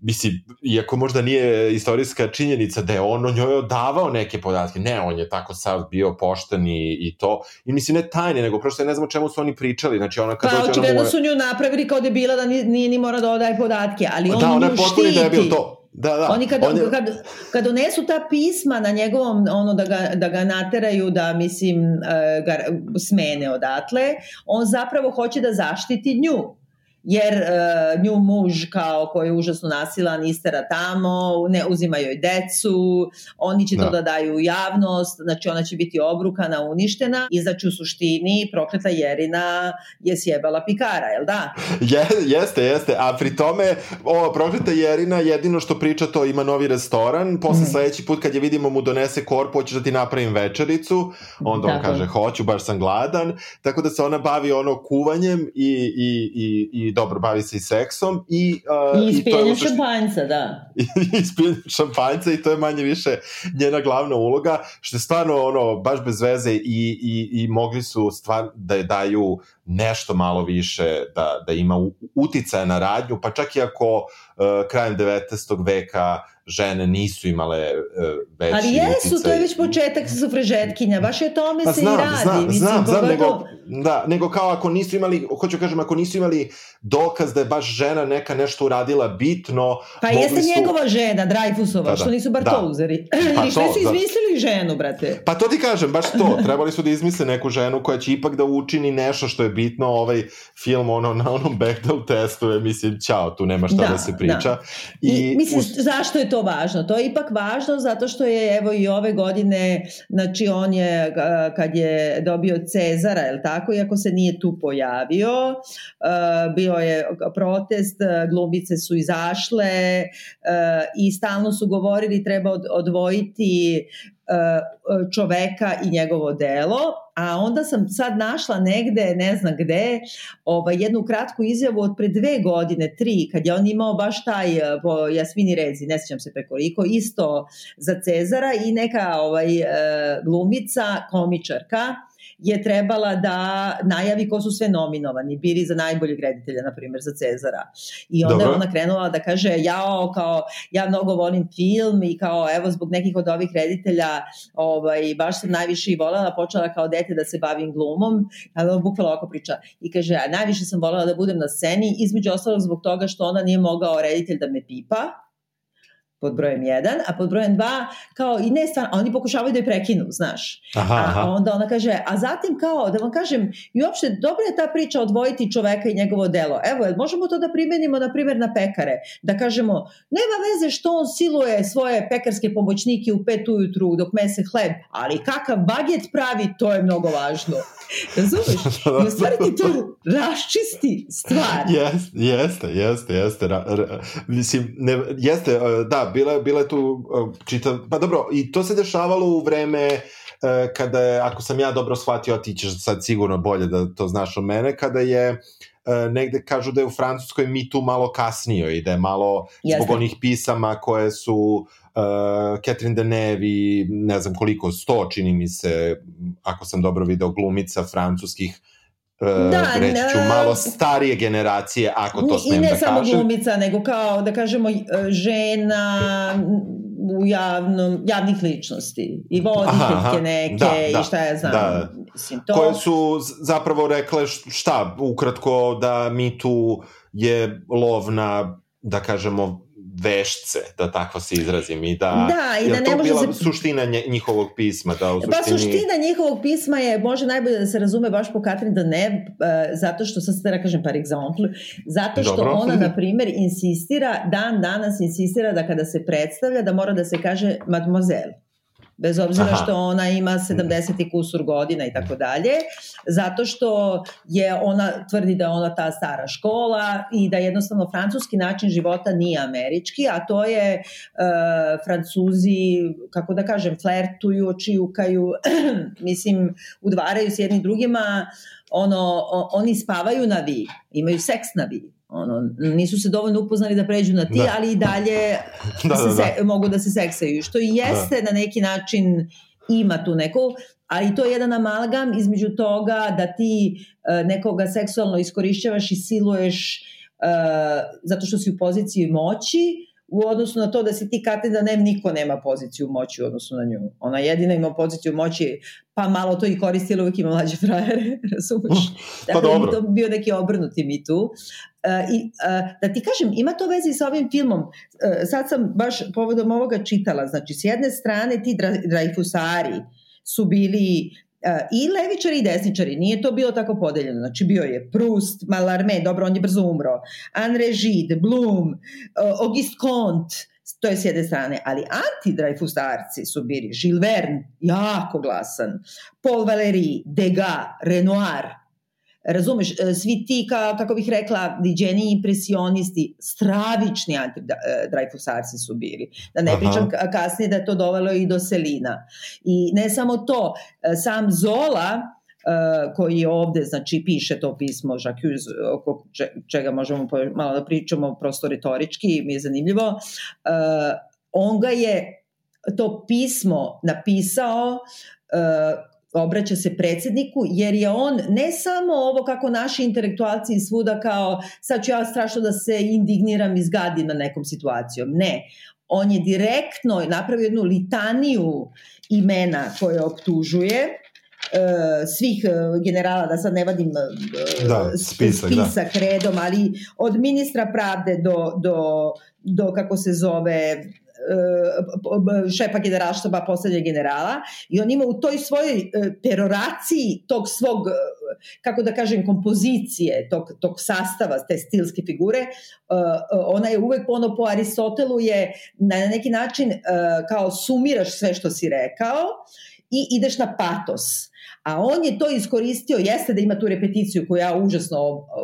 mislim, iako možda nije istorijska činjenica da je on o njoj odavao neke podatke, ne, on je tako sav bio pošten i, i to, i mislim ne tajne, nego prosto ne znam o čemu su oni pričali, znači ona kad pa, dođe... Pa, očigledno su nju napravili kao debila da nije, nije ni mora da odaje podatke, ali on da, ona nju štiti. Da, je bio to. Da, da. Oni kad, on je... kad, kad donesu ta pisma na njegovom, ono da ga, da ga nateraju da, mislim, uh, ga smene odatle, on zapravo hoće da zaštiti nju jer uh, nju muž kao koji je užasno nasilan istera tamo, ne uzima joj decu, oni će da. to da daju u javnost, znači ona će biti obrukana, uništena i znači u suštini prokleta Jerina je sjebala Pikara, jel da? <laughs> Je, jeste, jeste, a pri tome ova prokleta Jerina jedino što priča to ima novi restoran, posle mm. sledeći put kad je vidimo mu donese korpu, hoćeš da ti napravim večericu, onda on kaže hoću, baš sam gladan, tako da se ona bavi ono kuvanjem i, i, i, i dobro, bavi se i seksom i... Uh, I ispijenjem šampanjca, da. <laughs> I ispijenjem šampanjca i to je manje više njena glavna uloga, što je stvarno ono, baš bez veze i, i, i mogli su stvar da je daju nešto malo više, da, da ima uticaja na radnju, pa čak i ako uh, krajem 19. veka žene nisu imale uh, veći Ali jesu, uticaj. to je već početak sufražetkinja, baš je tome pa, se znam, i radi. Znam, Mislim, znam, znam, nego, da, nego kao ako nisu imali, hoću kažem, ako nisu imali dokaz da je baš žena neka nešto uradila bitno. Pa jeste su... njegova žena, Dreyfusova, da, da, što nisu bar da. to uzeli. Pa <clears throat> I što su izmislili da. ženu, brate? Pa to ti kažem, baš to. <laughs> Trebali su da izmisle neku ženu koja će ipak da učini nešto što je bitno. Ovaj film ono, na onom Bechdel testu je, mislim, čao, tu nema šta da, da se priča. Da. I, I mislim, us... zašto je to važno? To je ipak važno zato što je, evo i ove godine, znači on je, kad je dobio Cezara, je tako, iako se nije tu pojavio, bio je protest, glumice su izašle i stalno su govorili treba odvojiti čoveka i njegovo delo, a onda sam sad našla negde, ne znam gde, ovaj, jednu kratku izjavu od pre dve godine, tri, kad je on imao baš taj po Jasmini Rezi, ne sjećam se prekoliko, isto za Cezara i neka ovaj, glumica, komičarka, je trebala da najavi ko su sve nominovani, bili za najboljeg reditelja, na primjer, za Cezara. I onda Dobro. je ona krenula da kaže, jao, kao, ja mnogo volim film i kao, evo, zbog nekih od ovih reditelja, ovaj, baš sam najviše i volela, počela kao dete da se bavim glumom, ali bukvalo ovako priča. I kaže, ja najviše sam volela da budem na sceni, između ostalog zbog toga što ona nije mogao reditelj da me pipa, pod brojem 1, a pod brojem 2 kao i ne stvarno, oni pokušavaju da je prekinu, znaš. Aha, aha. A onda ona kaže, a zatim kao, da vam kažem, i uopšte dobra je ta priča odvojiti čoveka i njegovo delo. Evo, možemo to da primenimo, na primjer, na pekare? Da kažemo, nema veze što on siluje svoje pekarske pomoćnike u pet ujutru dok mese hleb, ali kakav baget pravi, to je mnogo važno. Razumeš? I u stvari ti to raščisti stvar. Jeste, jeste, jeste, jeste. Ra, ra, mislim, ne, jeste, e, da, bila, bila je tu e, čitav, pa dobro, i to se dešavalo u vreme e, kada je, ako sam ja dobro shvatio, ti ćeš sad sigurno bolje da to znaš od mene, kada je negde kažu da je u Francuskoj mi tu malo kasnio i da je malo Jeste. zbog onih pisama koje su uh, Catherine Deneuve i ne znam koliko, sto čini mi se, ako sam dobro video, glumica francuskih uh, da, reći ću malo starije generacije, ako to smem da kažem. I ne samo glumica, nego kao, da kažemo, žena u javnom, javnih ličnosti i voditeljke neke da, da, i šta ja znam. Da. Mislim, to... Koje su zapravo rekle šta, ukratko da mi tu je lov na, da kažemo, vešce, da tako se izrazim i da, da i da ne može bila se... suština njihovog pisma da u suštini... Pa suština njihovog pisma je može najbolje da se razume baš po Katrin da ne zato što sad se da kažem par exemple zato što Dobro. ona <laughs> na primer insistira dan danas insistira da kada se predstavlja da mora da se kaže mademoiselle bez obzira Aha. što ona ima 70 i kusur godina i tako dalje, zato što je ona tvrdi da je ona ta stara škola i da jednostavno francuski način života nije američki, a to je uh, francuzi, kako da kažem, flertuju, čijukaju, <clears throat> mislim, udvaraju s jednim drugima, ono, oni spavaju na vi, imaju seks na vi ono, nisu se dovoljno upoznali da pređu na ti, da. ali i dalje <laughs> da, da, se, da. mogu da se seksaju, što i jeste da. na neki način ima tu neko, ali to je jedan amalgam između toga da ti uh, nekoga seksualno iskorišćavaš i siluješ uh, zato što si u poziciji moći, u odnosu na to da si ti Katin nem niko nema poziciju moći u odnosu na nju. Ona jedina ima poziciju moći, pa malo to i koristi, ali uvijek ima mlađe frajere, <laughs> razumeš? pa dakle, dobro. to bio neki obrnuti mi tu. Uh, I uh, da ti kažem, ima to veze sa ovim filmom. Uh, sad sam baš povodom ovoga čitala, znači s jedne strane ti Dreyfusari su bili i levičari i desničari, nije to bilo tako podeljeno. Znači bio je Proust, Mallarmé, dobro, on je brzo umro, Anne Gide, Bloom, Auguste Comte, to je s jedne strane, ali anti-Dreyfusarci su bili Gilles Verne, jako glasan, Paul Valéry, Degas, Renoir, razumeš, e, svi ti, ka, kako bih rekla, diđeni impresionisti, stravični anti-Dreyfusarci su bili. Da ne Aha. pričam kasnije da je to dovelo i do Selina. I ne samo to, e, sam Zola, koji je ovde, znači piše to pismo Jacques, oko čega možemo malo da pričamo prosto retorički, mi je zanimljivo, on ga je to pismo napisao obraća se predsedniku, jer je on ne samo ovo kako naši intelektualci svuda kao sad ću ja strašno da se indigniram i zgadim na nekom situacijom. Ne, on je direktno napravio jednu litaniju imena koje optužuje, Uh, svih uh, generala, da sad ne vadim uh, da, spisak, da. spisak da. redom, ali od ministra pravde do, do, do kako se zove E, šefa generalštaba poslednje generala i on ima u toj svojoj e, peroraciji tog svog, e, kako da kažem, kompozicije, tog, tog sastava, te stilske figure, ona je uvek ono po Aristotelu je na neki način kao sumiraš sve što si rekao i ideš na patos A on je to iskoristio, jeste da ima tu repeticiju koju ja užasno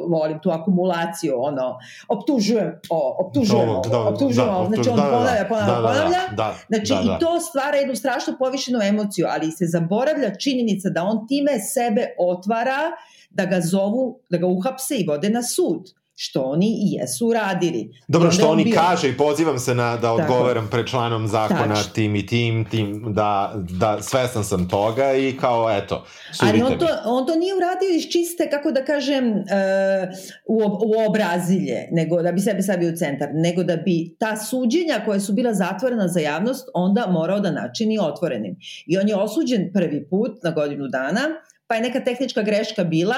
volim, tu akumulaciju, ono, optužujem, o, optužujem, da, da, optužujem, da, znači on da, ponavlja, da, ponavlja, da, ponavlja, da, da, znači da, da. i to stvara jednu strašno povišenu emociju, ali se zaboravlja činjenica da on time sebe otvara da ga zovu, da ga uhapse i vode na sud što oni i jesu uradili. Dobro, što oni bio... kaže i pozivam se na da odgovaram pred članom zakona Tačno. tim i tim, tim da, da svestan sam toga i kao eto, Ali on to, on to nije uradio iz čiste, kako da kažem, uh, u, u obrazilje, nego da bi sebe stavio u centar, nego da bi ta suđenja koja su bila zatvorena za javnost onda morao da načini otvorenim. I on je osuđen prvi put na godinu dana, pa je neka tehnička greška bila,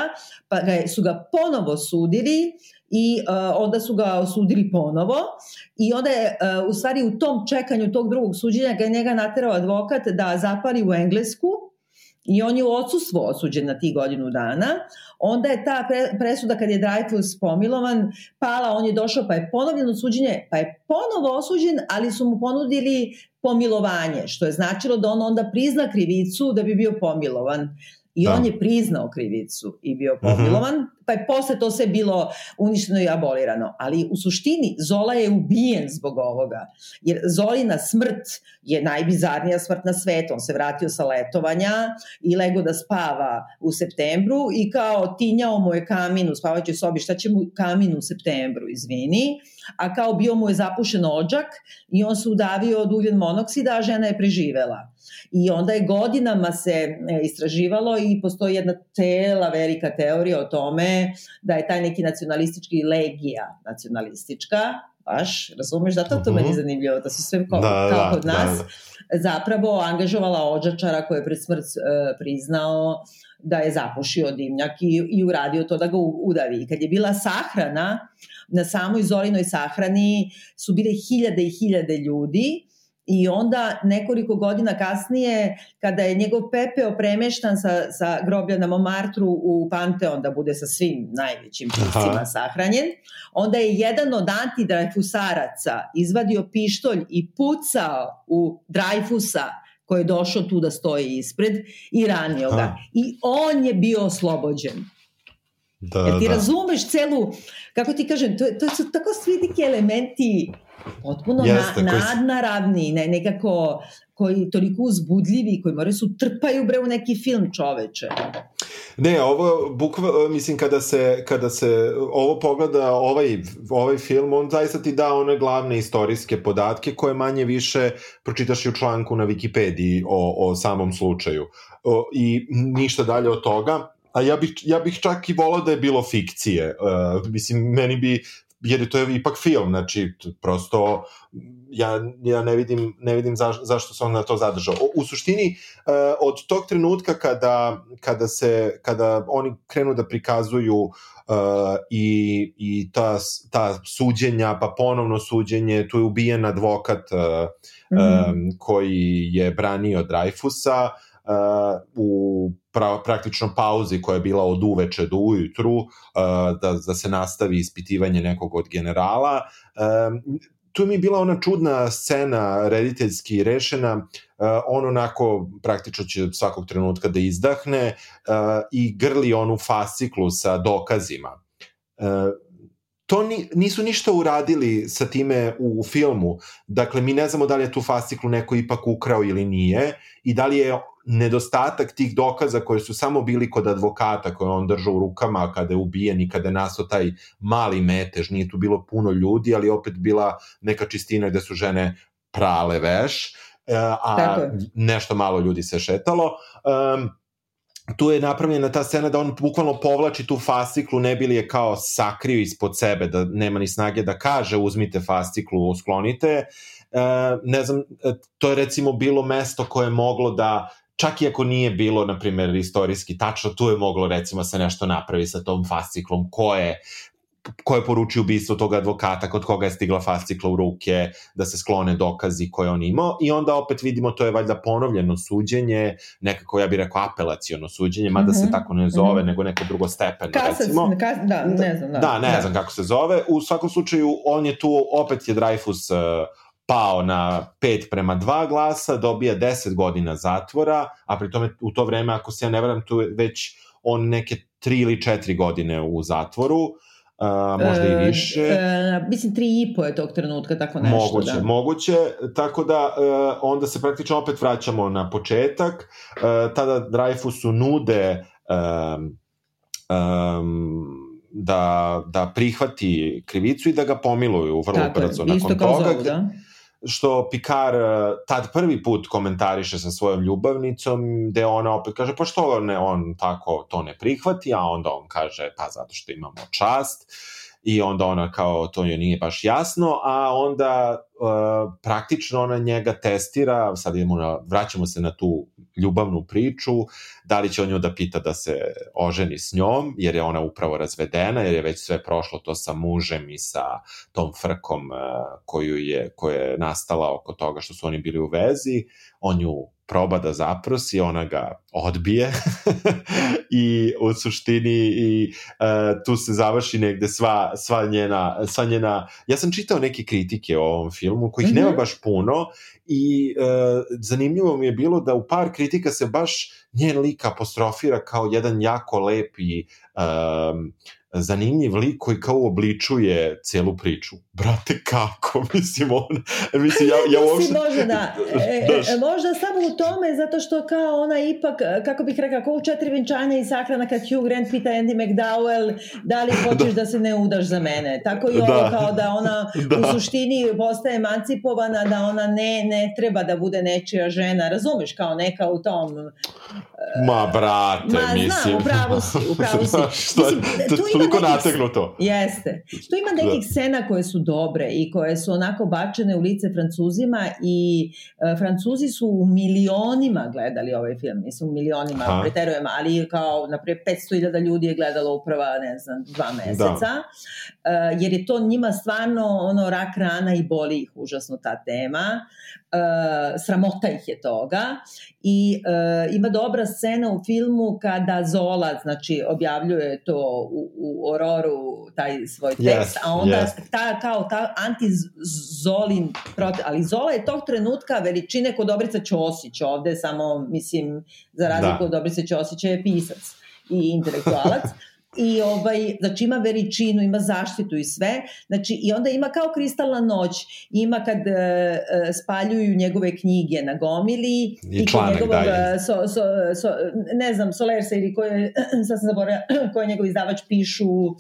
pa ga, su ga ponovo sudili, i uh, onda su ga osudili ponovo i onda je uh, u stvari u tom čekanju tog drugog suđenja ga je njega naterao advokat da zapali u Englesku i on je u odsustvo osuđen na tih godinu dana. Onda je ta pre, presuda kad je Dreyfus pomilovan pala, on je došao pa je ponovljeno suđenje, pa je ponovo osuđen, ali su mu ponudili pomilovanje, što je značilo da on onda prizna krivicu da bi bio pomilovan. I da. on je priznao krivicu i bio mhm. pomilovan, -huh. Pa je posle to sve bilo uništeno i abolirano. Ali u suštini Zola je ubijen zbog ovoga. Jer Zolina smrt je najbizarnija smrt na svetu. On se vratio sa letovanja i lego da spava u septembru i kao tinjao mu je kamin u spavaćoj sobi. Šta će mu kamin u septembru, izvini? a kao bio mu je zapušen ođak i on se udavio od ugljen monoksida, a žena je preživela. I onda je godinama se e, istraživalo i postoji jedna cela velika teorija o tome da je taj neki nacionalistički legija nacionalistička, baš, razumeš, zato to meni je mhm. zanimljivo, da su sve kao, da, kao da, kod nas, da, da. zapravo angažovala ođačara koji je pred smrt uh, priznao da je zapušio dimnjak i, i uradio to da ga udavi. Kad je bila sahrana, na samoj Zorinoj sahrani su bile hiljade i hiljade ljudi I onda nekoliko godina kasnije, kada je njegov pepeo premeštan sa, sa groblja na Momartru u Panteon da bude sa svim najvećim piscima sahranjen, onda je jedan od antidrajfusaraca izvadio pištolj i pucao u Drajfusa koji je došao tu da stoji ispred i ranio ga. Aha. I on je bio oslobođen. Da, Jer ti da. razumeš celu, kako ti kažem, to, to su tako svi neki elementi potpuno Jeste, na, nadnaravni, ne, nekako koji toliko uzbudljivi, koji moraju su trpaju bre u neki film čoveče. Ne, ovo bukva, mislim kada se kada se ovo pogleda ovaj ovaj film on zaista ti da one glavne istorijske podatke koje manje više pročitaš i u članku na Wikipediji o, o samom slučaju. O, I ništa dalje od toga. A ja bih, ja bih čak i volao da je bilo fikcije. Uh, mislim, meni bi jer je to je ipak film, znači prosto ja, ja ne vidim, ne vidim za, zašto se on na to zadržao. U, u suštini, uh, od tog trenutka kada, kada, se, kada oni krenu da prikazuju uh, i, i ta, ta suđenja, pa ponovno suđenje, tu je ubijen advokat uh, mm. um, koji je branio Dreyfusa, uh, u pra, praktično pauzi koja je bila od uveče do ujutru, uh, da, da se nastavi ispitivanje nekog od generala. Um, tu mi je bila ona čudna scena rediteljski rešena, uh, on onako praktično će svakog trenutka da izdahne uh, i grli onu fasciklu sa dokazima. Uh, to ni, nisu ništa uradili sa time u, u filmu. Dakle, mi ne znamo da li je tu fasciklu neko ipak ukrao ili nije i da li je nedostatak tih dokaza koje su samo bili kod advokata koje on držao u rukama kada je ubijen i kada je nastao taj mali metež, nije tu bilo puno ljudi, ali opet bila neka čistina gde su žene prale veš, e, a nešto malo ljudi se šetalo. Um, tu je napravljena ta scena da on bukvalno povlači tu fasciklu, ne bili je kao sakrio ispod sebe, da nema ni snage da kaže uzmite fasciklu, sklonite. E, ne znam, e, to je recimo bilo mesto koje je moglo da čak i ako nije bilo, na primjer, istorijski tačno, tu je moglo recimo se nešto napravi sa tom fasciklom, ko je, ko je poručio ubistvo tog advokata, kod koga je stigla fascikla u ruke, da se sklone dokazi koje on imao i onda opet vidimo to je valjda ponovljeno suđenje, nekako ja bih rekao apelaciono suđenje, mada mm -hmm. se mhm. tako ne zove, mm -hmm. nego neko drugo stepeno, Kasas, recimo. Kas, da, ne znam. Da, da ne da. znam kako se zove. U svakom slučaju, on je tu, opet je Dreyfus uh, pao na 5 prema 2 glasa, dobija 10 godina zatvora, a pri tome u to vreme, ako se ja ne varam, tu već on neke 3 ili 4 godine u zatvoru, uh, možda e, i više. E, mislim, tri i po je tog trenutka, tako nešto. Moguće, da. moguće, tako da uh, onda se praktično opet vraćamo na početak, uh, tada Dreyfusu nude um, um, da, da prihvati krivicu i da ga pomiluju vrlo Tako brzo nakon toga. Zovu, da? Što Pikar e, tad prvi put komentariše sa svojom ljubavnicom, gde ona opet kaže, pa što ne, on tako to ne prihvati, a onda on kaže, pa zato što imamo čast, i onda ona kao, to joj nije baš jasno, a onda uh, praktično ona njega testira, sad idemo na, vraćamo se na tu ljubavnu priču, da li će on nju da pita da se oženi s njom, jer je ona upravo razvedena, jer je već sve prošlo to sa mužem i sa tom frkom uh, koju je, koja je nastala oko toga što su oni bili u vezi, on nju proba da zaprosi, ona ga odbije <laughs> i u suštini i uh, tu se završi negde sva, sva, njena, sva njena... Ja sam čitao neke kritike o ovom filmu, kojih mm -hmm. nema mhm. baš puno i uh, zanimljivo mi je bilo da u par kritika se baš njen lik apostrofira kao jedan jako lepi um, zanimljiv lik koji kao obličuje celu priču. Brate, kako? <laughs> Mislim, on... Mislim, ja, ja uopšte... može da. <laughs> E, e, možda samo u tome, zato što kao ona ipak, kako bih rekao, kao u četiri vinčanja i sahrana kad Hugh Grant pita Andy McDowell da li <laughs> hoćeš da, da se ne udaš za mene. Tako i ovo da. kao da ona da. u suštini postaje emancipovana, da ona ne, ne treba da bude nečija žena. Razumeš, kao neka u tom Ma, brate, Ma, mislim. znam, upravo si, upravo si. <laughs> Šta, mislim, tu ima nekih, nategnuto. Jeste. Tu ima nekih da. scena koje su dobre i koje su onako bačene u lice Francuzima i uh, Francuzi su u milionima gledali ovaj film, mislim u milionima, Aha. preterujem, ali kao, naprijed, 500.000 ljudi je gledalo uprava, ne znam, dva meseca, da. uh, jer je to njima stvarno ono rak rana i boli ih užasno ta tema. Uh, sramota ih je toga i uh, ima dobra scena u filmu kada Zola znači objavljuje to u, u Ororu taj svoj tekst, yes, a onda yes. ta, kao ta anti-Zolin ali Zola je tog trenutka veličine kod Dobrica Ćosić ovde samo mislim za razliku da. od Dobrica Ćosića je pisac i intelektualac <laughs> i ovaj, znači ima veličinu, ima zaštitu i sve, znači i onda ima kao kristalna noć, ima kad uh, spaljuju njegove knjige na gomili i, i članak njegovog, daje. So, so, so, ne znam, Solersa ili koje, <clears throat> sad sam zaboravila, <clears throat> koje njegov izdavač pišu, uh,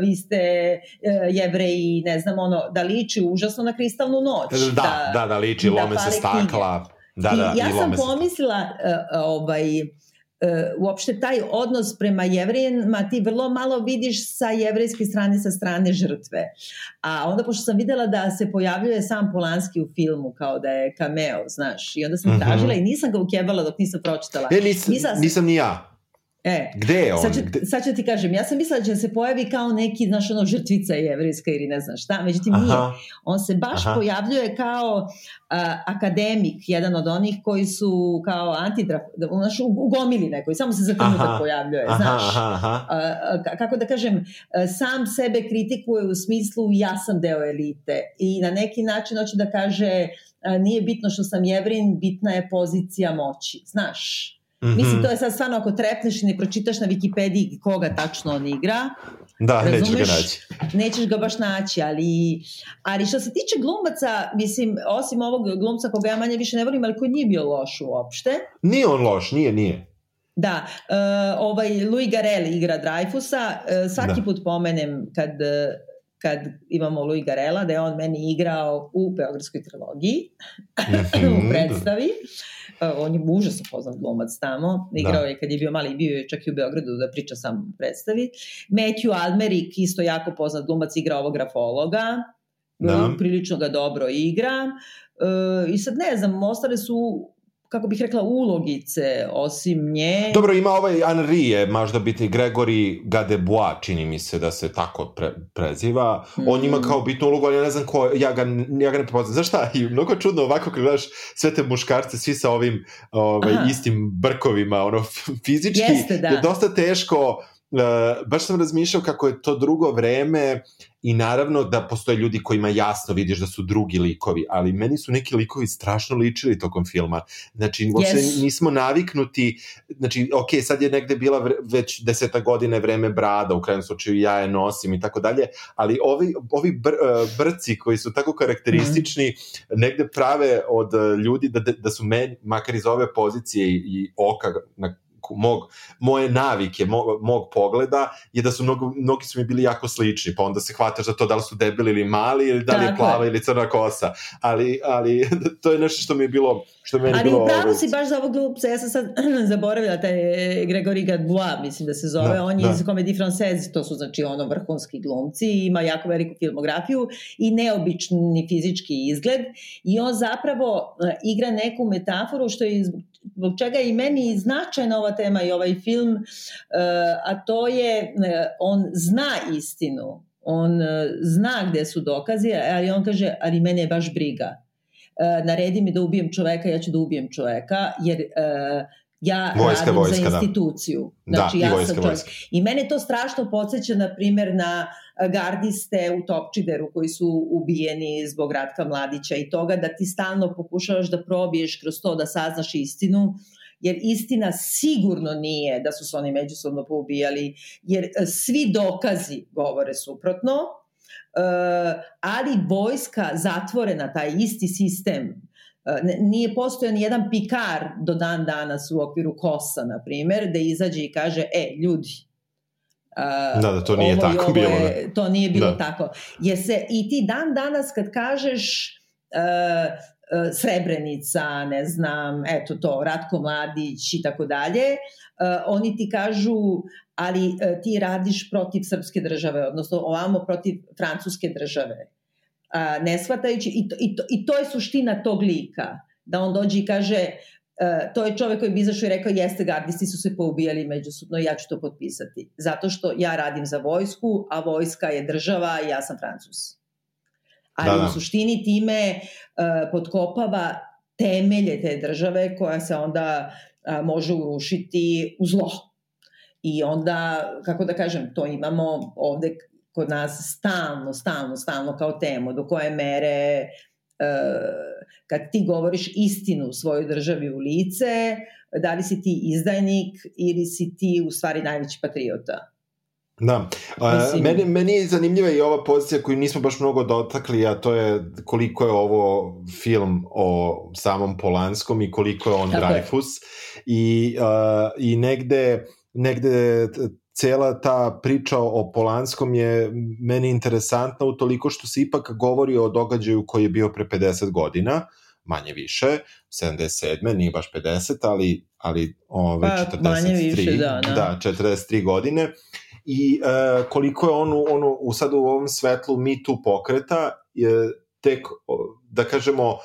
vi ste uh, jevreji, ne znam, ono, da liči užasno na kristalnu noć. Da, da, da, da liči, da lome se stakla. Da, da, I ja i sam pomislila, uh, ovaj, E, uopšte taj odnos prema jevrejima ti vrlo malo vidiš sa jevrejske strane, sa strane žrtve. A onda pošto sam videla da se pojavljuje sam Polanski u filmu kao da je cameo, znaš, i onda sam -hmm. tražila i nisam ga ukebala dok nisam pročitala. E, nis, nisam, nisam ni ja. E, Gde je on? Sad ću, sad ću ti kažem, ja sam mislila da će se pojavi kao neki, znaš, ono, žrtvica jevrijska ili ne znam šta, međutim Aha. nije. On se baš Aha. pojavljuje kao a, akademik, jedan od onih koji su kao antidraf, znaš, u, u gomili nekoj, samo se za trenutak pojavljuje, aha, znaš. Aha, a, kako da kažem, sam sebe kritikuje u smislu ja sam deo elite i na neki način hoće da kaže nije bitno što sam jevrin, bitna je pozicija moći, znaš. Mm -hmm. Mislim, to je sad stvarno ako trepneš i ne pročitaš na Wikipediji koga tačno on igra, Da, razumeš, nećeš ga naći. Nećeš ga baš naći, ali, ali što se tiče glumaca, mislim, osim ovog glumca koga ja manje više ne volim, ali koji nije bio loš uopšte. Nije on loš, nije, nije. Da, uh, ovaj Louis Garel igra Dreyfusa, uh, svaki da. put pomenem kad, kad imamo Louis Garela, da je on meni igrao u Beogradskoj trilogiji, -hmm. <laughs> u predstavi. Uh, on je užasno poznat glumac tamo, igrao da. je kad je bio mali, bio je čak i u Beogradu da priča sam u predstavi. Matthew Almerik, isto jako poznat glumac, igra ovog grafologa, da. prilično ga dobro igra. E, I sad ne znam, ostale su kako bih rekla, ulogice osim nje. Dobro, ima ovaj Henri je možda biti Gregory Gadebois, čini mi se da se tako pre, preziva. Mm. On ima kao bitnu ulogu, ali ja ne znam ko, ja ga, ja ga ne prepoznam. Znaš šta, i mnogo čudno ovako kad gledaš sve te muškarce, svi sa ovim ovaj, istim brkovima, ono, <laughs> fizički Jeste, da. je dosta teško Uh, baš sam razmišljao kako je to drugo vreme i naravno da postoje ljudi kojima jasno vidiš da su drugi likovi, ali meni su neki likovi strašno ličili tokom filma. Znači, uopšte yes. nismo naviknuti, znači, ok, sad je negde bila vre, već deseta godine vreme brada, u krajem slučaju ja je nosim i tako dalje, ali ovi, ovi br, uh, brci koji su tako karakteristični mm. negde prave od ljudi da, da su meni, makar iz ove pozicije i, i oka na mog, moje navike, mog, mog pogleda je da su mnogo, mnogi su mi bili jako slični, pa onda se hvataš za to da li su debeli ili mali ili da li je plava ili crna kosa, ali, ali <laughs> to je nešto što mi je bilo što meni ali bilo... Ali upravo si baš za ovog glupca, ja sam sad <clears throat> zaboravila taj Gregory Gadbois, mislim da se zove, da, on je da. iz Comedy Française, to su znači ono vrhunski glumci, ima jako veliku filmografiju i neobični fizički izgled i on zapravo e, igra neku metaforu što je zbog čega je i meni značajna ova tema i ovaj film, e, a to je e, on zna istinu, on zna gde su dokazi, ali on kaže, ali mene je baš briga. E, naredi mi da ubijem čoveka, ja ću da ubijem čoveka, jer ja vojska, radim vojska, za da. instituciju. Da. Znači, da, ja i vojska, sam vojska. I mene to strašno podsjeća, na primjer, na gardiste u Topčideru koji su ubijeni zbog Ratka Mladića i toga da ti stalno pokušavaš da probiješ kroz to da saznaš istinu, jer istina sigurno nije da su se oni međusobno poubijali, jer e, svi dokazi govore suprotno, e, ali vojska zatvorena, taj isti sistem, e, nije postojan jedan pikar do dan danas u okviru kosa, na primer, da izađe i kaže, e, ljudi, Uh, da, da, to nije ovo tako ovo bilo. Je, to nije bilo da. tako. Jer se i ti dan danas kad kažeš uh, uh, Srebrenica, ne znam, eto to, Ratko Mladić i tako dalje, oni ti kažu ali uh, ti radiš protiv srpske države, odnosno ovamo protiv francuske države. Uh, ne shvatajući, i to, i, to, i to je suština tog lika, da on dođe i kaže Uh, to je čovek koji bi izašao i rekao jeste gardisti su se poubijali međusobno ja ću to potpisati. Zato što ja radim za vojsku, a vojska je država i ja sam Francus. Ali da, da. u suštini time uh, potkopava temelje te države koja se onda uh, može urušiti u zlo. I onda, kako da kažem, to imamo ovde kod nas stalno, stalno, stalno kao temu, do koje mere kad ti govoriš istinu u svojoj državi u lice, da li si ti izdajnik ili si ti u stvari najveći patriota. Da, Mislim... meni, meni je zanimljiva i ova pozicija koju nismo baš mnogo dotakli, a to je koliko je ovo film o samom Polanskom i koliko je on Tako Dreyfus. Je. I, uh, I negde, negde cela ta priča o Polanskom je meni interesantna u toliko što se ipak govori o događaju koji je bio pre 50 godina, manje više, 77. nije baš 50, ali, ali ove, pa, 43, manje više, da, da. da 43 godine i e, koliko je on, on u, sad u ovom svetlu Me Too pokreta je tek, da kažemo,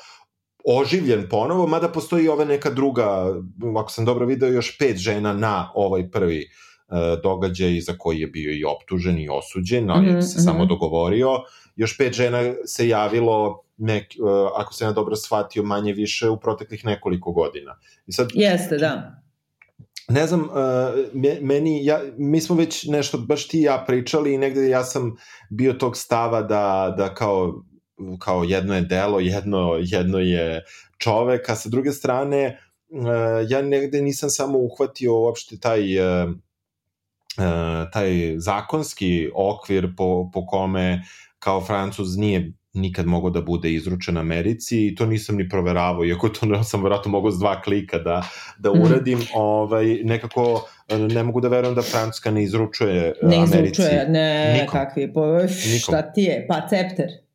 oživljen ponovo, mada postoji ove neka druga, ako sam dobro video, još pet žena na ovaj prvi uh, događaj za koji je bio i optužen i osuđen, ali mm -hmm. se samo mhm. dogovorio. Još pet žena se javilo nek, e, ako se ja dobro shvatio, manje više u proteklih nekoliko godina. I sad, Jeste, da. Ne znam, uh, meni, ja, mi smo već nešto, baš ti ja pričali i negde ja sam bio tog stava da, da kao, kao jedno je delo, jedno, jedno je čovek, a sa druge strane, uh, ja negde nisam samo uhvatio uopšte taj uh, E, taj zakonski okvir po, po kome kao Francuz nije nikad mogao da bude izručen Americi i to nisam ni proveravao, iako to ne sam vratno mogao s dva klika da, da mhm. uradim, mm. ovaj, nekako e, ne mogu da verujem da Francuska ne izručuje ne Americi. Ne izručuje, ne, Nikom. kakvi, po, šta ti je, pa cepter.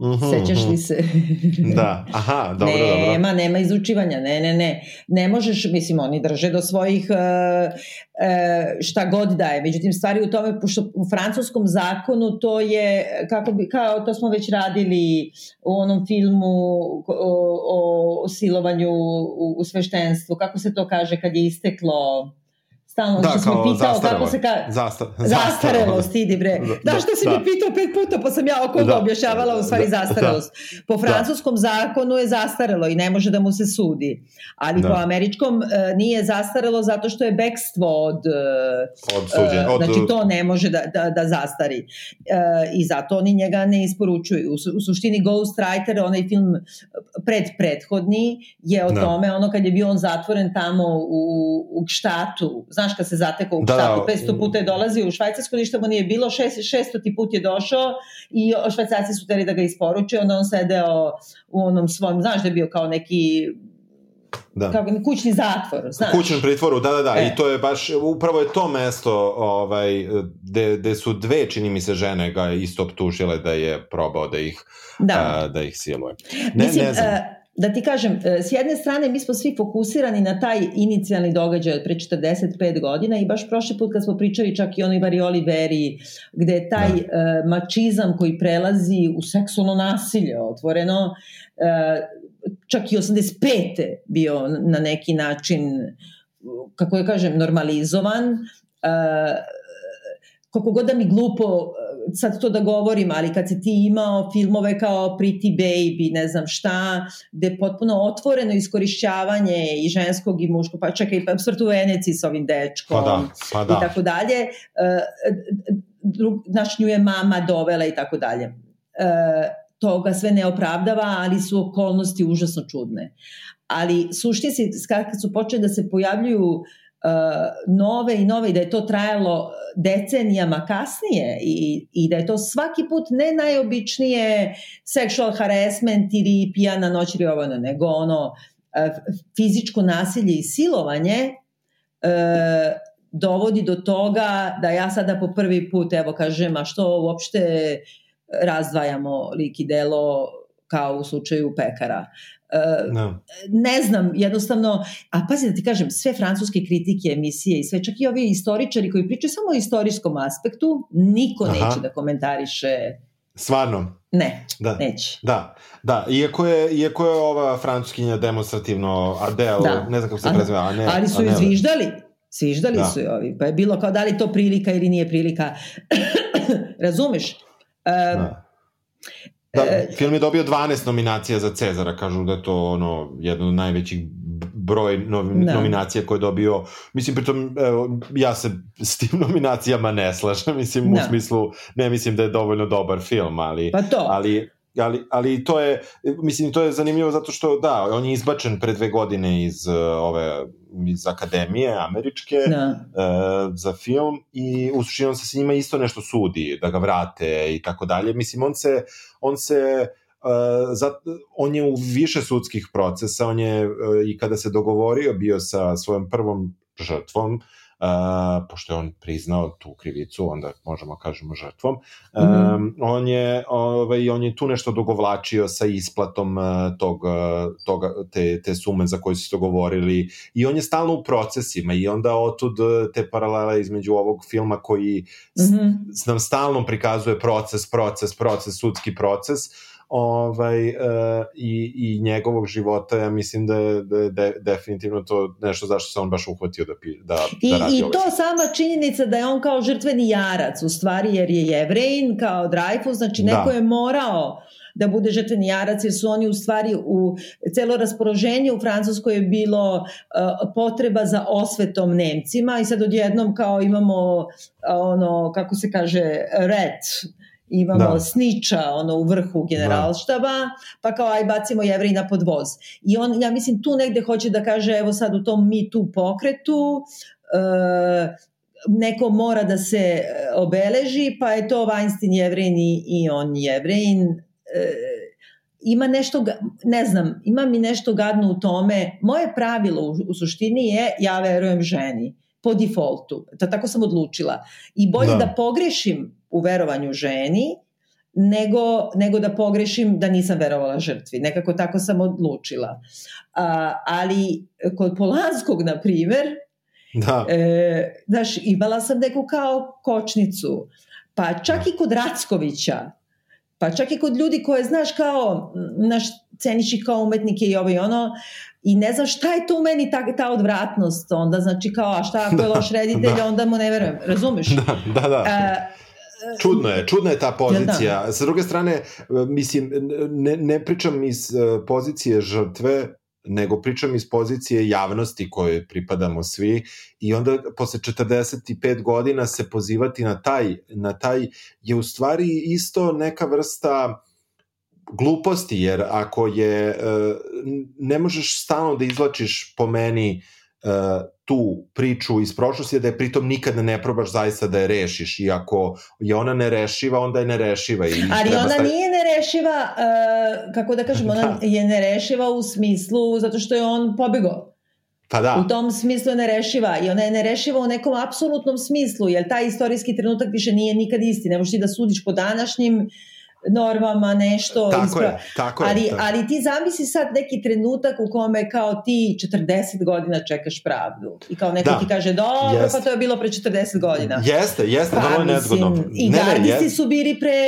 -hmm, Sećaš li se? <laughs> da, aha, dobro, nema, dobro. Nema, nema izučivanja, ne, ne, ne. Ne možeš, mislim, oni drže do svojih uh, uh, šta god daje. Međutim, stvari u tome, pošto u francuskom zakonu to je, kako bi, kao to smo već radili u onom filmu o, o silovanju u, u sveštenstvu, kako se to kaže kad je isteklo Stalno da, što si me pitao kako se ka... Zastar, zastarelost, idi bre. Da, da što si da. me pitao pet puta pa sam ja oko da. objašnjavala u stvari da. zastarelost. Da. Po francuskom da. zakonu je zastarelo i ne može da mu se sudi. Ali da. po američkom uh, nije zastarelo zato što je bekstvo od... Uh, od suđen, uh, od... Znači to ne može da, da, da zastari. Uh, I zato oni njega ne isporučuju. U, u suštini Ghost Rider, onaj film pred prethodni, je o da. tome, ono kad je bio on zatvoren tamo u, u štatu, znaš kad se zatekao u da, štatu, 500 puta je dolazio u Švajcarsku, ništa mu nije bilo, 600 put je došao i švajcarci su teli da ga isporuče, onda on sedeo u onom svom, znaš da je bio kao neki da. Kako, kućni zatvor, znaš. Kućnom pritvoru, da, da, da. E. I to je baš, upravo je to mesto ovaj, gde, gde su dve, čini mi se, žene ga isto optužile da je probao da ih, da. A, da ih siluje. Ne, Mislim, ne znam. A, da ti kažem, e, s jedne strane mi smo svi fokusirani na taj inicijalni događaj od pre 45 godina i baš prošli put kad smo pričali čak i onoj varioli veri gde je taj da. uh, mačizam koji prelazi u seksualno nasilje otvoreno, uh, čak i 85. bio na neki način, kako ja kažem, normalizovan, uh, koliko god da mi glupo sad to da govorim, ali kad si ti imao filmove kao Pretty Baby, ne znam šta, gde je potpuno otvoreno iskorišćavanje i ženskog i muškog, pa čekaj, pa smrt u Veneci s ovim dečkom pa da, pa da. i tako dalje, e, drug, znaš, nju je mama dovela i tako dalje. E, toga sve ne opravdava, ali su okolnosti užasno čudne. ali suštinski kad su počeli da se pojavljuju uh, nove i nove i da je to trajalo decenijama kasnije i, i da je to svaki put ne najobičnije sexual harassment ili pijana noć ili ovo, nego ono uh, fizičko nasilje i silovanje uh, dovodi do toga da ja sada po prvi put evo kažem a što uopšte razdvajamo lik i delo kao u slučaju pekara. Uh, no. Ne znam, jednostavno, a pazi da ti kažem, sve francuske kritike emisije i sve, čak i ovi istoričari koji pričaju samo o istorijskom aspektu, niko Aha. neće da komentariše Stvarno? Ne, da. neće. Da, da. Iako je, iako je ova francuskinja demonstrativno Adele, da. ne znam kako se preziva, a ne... Ali su je zviždali. Sviždali da. su je ovi. Pa je bilo kao da li to prilika ili nije prilika. <coughs> Razumeš? Um, da. Da, e, film je dobio 12 nominacija za Cezara, kažu da je to ono jedno od najvećih broj novi, da. nominacija koje je dobio. Mislim, pritom, evo, ja se s tim <laughs> nominacijama ne slažem, mislim, da. u smislu, ne mislim da je dovoljno dobar film, ali... Pa to. Ali, ali, ali to je, mislim, to je zanimljivo zato što, da, on je izbačen pre dve godine iz uh, ove, iz akademije američke da. uh, za film i u suštini on se s njima isto nešto sudi, da ga vrate i tako dalje. Mislim, on se, on se Uh, za, on je u više sudskih procesa, on je uh, i kada se dogovorio bio sa svojom prvom žrtvom, uh, uh, pošto je on priznao tu krivicu, onda možemo kažemo žrtvom, mm -hmm. um, on, je, ovaj, on je tu nešto dogovlačio sa isplatom uh, tog, toga, te, te sume za koje su se dogovorili i on je stalno u procesima i onda otud te paralele između ovog filma koji mm -hmm. nam stalno prikazuje proces, proces, proces, sudski proces, ovaj, uh, i, i njegovog života, ja mislim da je, da je de, definitivno to nešto zašto se on baš uhvatio da, da, I, da radi I to ovaj sama činjenica da je on kao žrtveni jarac, u stvari jer je jevrejin, kao Dreyfus, znači neko da. je morao da bude žrtveni jarac, jer su oni u stvari u celo raspoloženje u Francuskoj je bilo uh, potreba za osvetom Nemcima i sad odjednom kao imamo uh, ono, kako se kaže, red, imamo da. sniča ono u vrhu generalštaba, da. pa kao aj bacimo jevrej na podvoz. I on, ja mislim, tu negde hoće da kaže, evo sad u tom mi tu pokretu, uh, neko mora da se e, obeleži, pa je to Weinstein jevrin i, i on jevrin. Uh, ima nešto, ne znam, ima mi nešto gadno u tome. Moje pravilo u, u suštini je ja verujem ženi po defaultu. Da, tako sam odlučila. I bolje da, da pogrešim u verovanju ženi, nego, nego da pogrešim da nisam verovala žrtvi. Nekako tako sam odlučila. A, ali kod Polanskog, na primer, da. E, znaš, imala sam neku kao kočnicu. Pa čak i kod Rackovića, pa čak i kod ljudi koje znaš kao, naš ceniš ih kao umetnike i ovo i ono, i ne znam šta je to u meni ta, ta odvratnost onda, znači kao, a šta ako je <laughs> da, loš reditelj, da. onda mu ne verujem, razumeš? Da, da, da. A, Čudno je, čudna je ta pozicija. Da. Sa druge strane, mislim, ne, ne pričam iz e, pozicije žrtve, nego pričam iz pozicije javnosti koje pripadamo svi i onda posle 45 godina se pozivati na taj, na taj je u stvari isto neka vrsta gluposti, jer ako je, e, ne možeš stalno da izlačiš po meni uh, tu priču iz prošlosti, da je pritom nikad ne probaš zaista da je rešiš i ako je ona nerešiva, onda je nerešiva. I Ali ona stavi... nije nerešiva, uh, kako da kažem, <laughs> ona da. je nerešiva u smislu zato što je on pobegao. Pa da. U tom smislu je nerešiva i ona je nerešiva u nekom apsolutnom smislu, jer taj istorijski trenutak više nije nikad isti. Ne možeš ti da sudiš po današnjim uh, normama nešto tako ispra... je, tako ali, je, tako. ali ti zamisli sad neki trenutak u kome kao ti 40 godina čekaš pravdu i kao neko da. ti kaže dobro jest. pa to je bilo pre 40 godina jeste, jeste, pa, vrlo nezgodno i ne, gardisti ne, su bili pre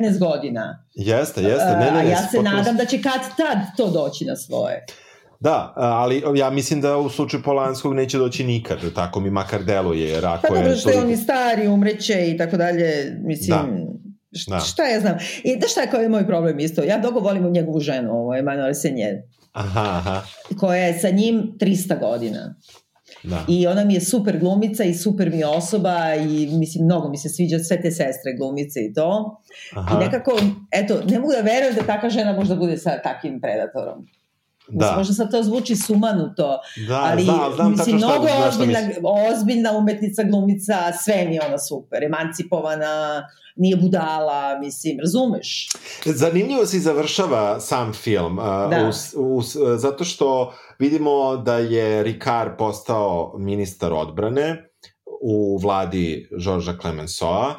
15 godina jeste, jeste ne, ne, ne, a ja se potpuno... nadam da će kad tad to doći na svoje Da, ali ja mislim da u slučaju Polanskog neće doći nikad, tako mi makar deluje. Jer ako pa dobro što je on i stari, umreće i tako dalje, mislim... Da Da. Šta ja znam? I da šta je, je moj problem isto? Ja dogo volim njegovu ženu, ovo je Manuel Senjer. Aha, aha. Koja je sa njim 300 godina. Da. I ona mi je super glumica i super mi je osoba i mislim, mnogo mi se sviđa sve te sestre glumice i to. Aha. I nekako, eto, ne mogu da verujem da taka žena možda bude sa takvim predatorom. Da. Možda sad to zvuči sumanuto, da, ali znam, znam mislim, mnogo šta ozbiljna, ozbiljna umetnica, glumica, sve mi je ona super, emancipovana, nije budala, mislim, razumeš? Zanimljivo se završava sam film, da. us, us, zato što vidimo da je Ricard postao ministar odbrane u vladi Žorža Clemenceau,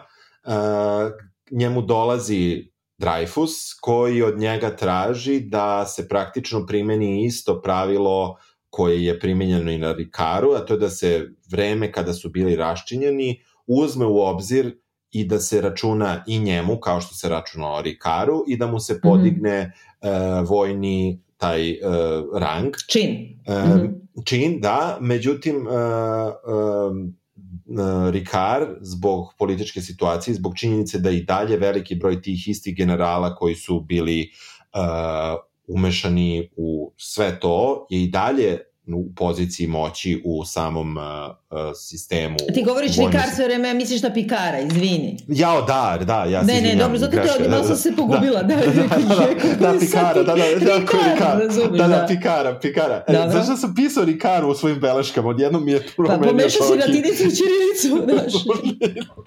njemu dolazi Dreyfus, koji od njega traži da se praktično primeni isto pravilo koje je primenjeno i na Rikaru, a to je da se vreme kada su bili raščinjeni uzme u obzir i da se računa i njemu, kao što se računa o Rikaru, i da mu se mhm. podigne mm -hmm. uh, vojni taj uh, rang. Čin. Uh, mm -hmm. Čin, da. Međutim, uh, uh, Ricard zbog političke situacije, zbog činjenice da i dalje veliki broj tih istih generala koji su bili uh, umešani u sve to je i dalje u poziciji moći u samom uh, uh sistemu. Ti govoriš Ricard sve vreme, misliš da Pikara, izvini. Jao, da, da, ja se Ne, ne, dobro, zato te odmah sam se pogubila. <laughs> Da, da, da, da, da, <laughs> Pikara, da, da, da, da, da, Pikara, Pikara. E, zašto sam pisao Rikaru u svojim beleškama, odjednom mi je promenio Pa pomešao si latinicu i čirilicu, <laughs> znaš.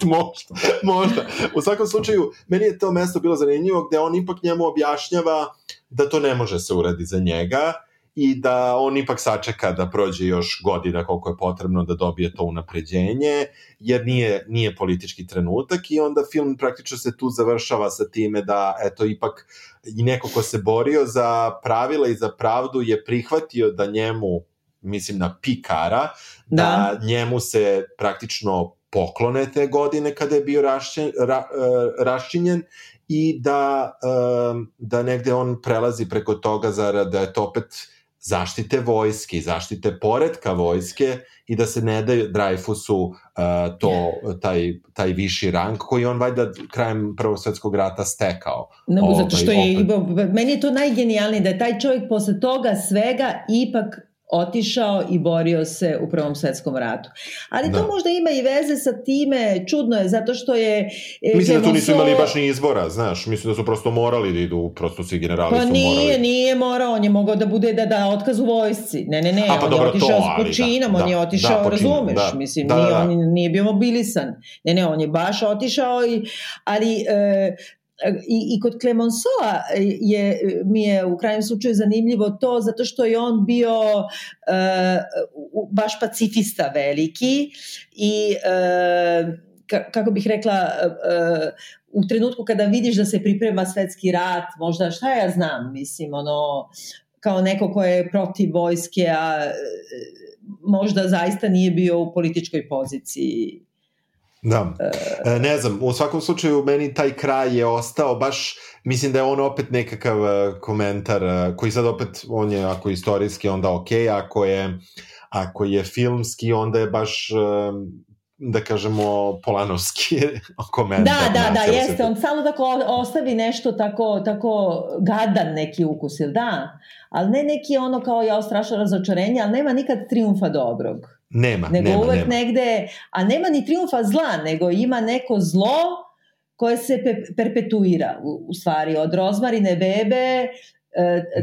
možda, možda. U svakom slučaju, meni je to mesto bilo zanimljivo gde on ipak njemu objašnjava da to ne može se uradi za njega, i da on ipak sačeka da prođe još godina koliko je potrebno da dobije to unapređenje, jer nije, nije politički trenutak i onda film praktično se tu završava sa time da eto ipak i neko ko se borio za pravila i za pravdu je prihvatio da njemu, mislim na Pikara, da, da njemu se praktično poklone te godine kada je bio rašćen, ra, e, raščinjen i da, e, da negde on prelazi preko toga zarad da je to opet zaštite vojske i zaštite poredka vojske i da se ne daje Dreyfusu uh, to, taj, taj viši rang koji on valjda krajem Prvog svetskog rata stekao. No, ovaj, zato što je, opet... meni je to najgenijalnije da je taj čovjek posle toga svega ipak otišao i borio se u Prvom svetskom ratu. Ali da. to možda ima i veze sa time, čudno je, zato što je... E, mislim da tu nisu imali baš ni izbora, znaš, mislim da su prosto morali da idu, prosto svi generali pa su nije, morali. Pa nije, nije morao, on je mogao da bude da da otkaz u vojsci. Ne, ne, ne, A, pa on dobro, je otišao to, s počinom, da, on je da, otišao, da, razumeš, da, mislim, da, nije, da, da. on nije bio mobilisan. Ne, ne, on je baš otišao, i, ali e, I, i kod Clemenceau je, mi je u krajnjem slučaju zanimljivo to zato što je on bio uh, baš pacifista veliki i uh, kako bih rekla uh, u trenutku kada vidiš da se priprema svetski rat, možda šta ja znam, mislim, ono, kao neko ko je protiv vojske, a možda zaista nije bio u političkoj poziciji Da, e, ne znam, u svakom slučaju meni taj kraj je ostao baš, mislim da je on opet nekakav e, komentar e, koji sad opet, on je ako je istorijski onda ok, ako je, ako je filmski onda je baš da kažemo polanovski <laughs> komentar. Da, da, da, jeste, on samo tako ostavi nešto tako, tako gadan neki ukus, ili da? Ali ne neki ono kao ja strašno razočarenje, ali nema nikad triumfa dobrog. Nema, nego nema, uvek nema. negde, a nema ni triumfa zla, nego ima neko zlo koje se pe, perpetuira u, u stvari od rozmarine bebe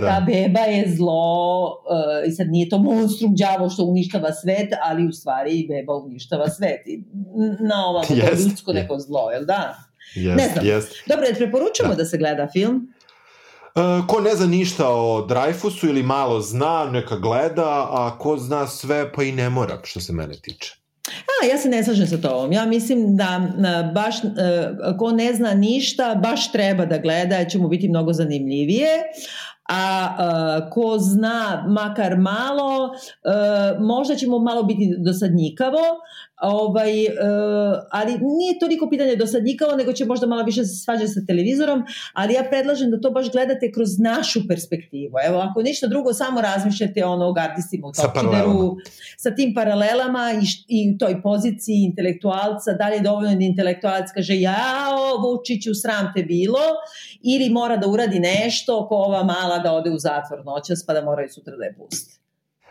da. ta beba je zlo e, i sad nije to monstrum đavo što uništava svet, ali u stvari beba uništava svet i na ovom yes. <laughs> ljudsko neko zlo, jel da? Yes, ne znam. Yes. Dobro, preporučamo da. da se gleda film? Uh, ko ne zna ništa o Dreyfusu ili malo zna, neka gleda, a ko zna sve, pa i ne mora, što se mene tiče. Ja se ne slažem sa tobom. Ja mislim da baš ko ne zna ništa, baš treba da gleda, će mu biti mnogo zanimljivije. A, a ko zna makar malo, a, možda će mu malo biti dosadnjikavo, Ovaj, uh, ali nije toliko pitanje dosadnjikavo, nego će možda malo više se svađati sa televizorom, ali ja predlažem da to baš gledate kroz našu perspektivu. Evo, ako ništa drugo, samo razmišljate ono o gardistima u Topčideru, sa, sa tim paralelama i, i toj poziciji intelektualca, da li je dovoljno da intelektualac kaže jao, Vučiću, sram te bilo, ili mora da uradi nešto ko ova mala da ode u zatvor noćas pa da moraju sutra da je pusti.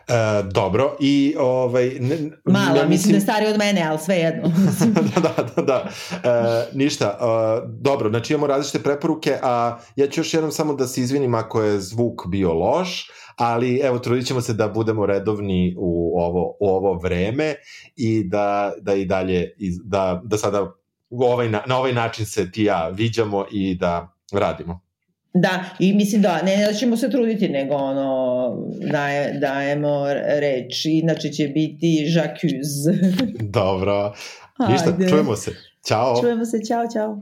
E, dobro, i ovaj... Ne, Mala, ja mislim, mislim da je stari od mene, ali sve jedno. <laughs> <laughs> da, da, da. da. E, ništa, e, dobro, znači imamo različite preporuke, a ja ću još jednom samo da se izvinim ako je zvuk bio loš, ali evo, trudit ćemo se da budemo redovni u ovo, u ovo vreme i da, da i dalje, da, da sada ovaj, na ovaj način se ti ja viđamo i da radimo. Da, i mislim da, ne da ćemo se truditi, nego ono, daje, dajemo reč, inače će biti žakuz. Dobro, <laughs> ništa, čujemo se. Ćao. Čujemo se, čao, čao.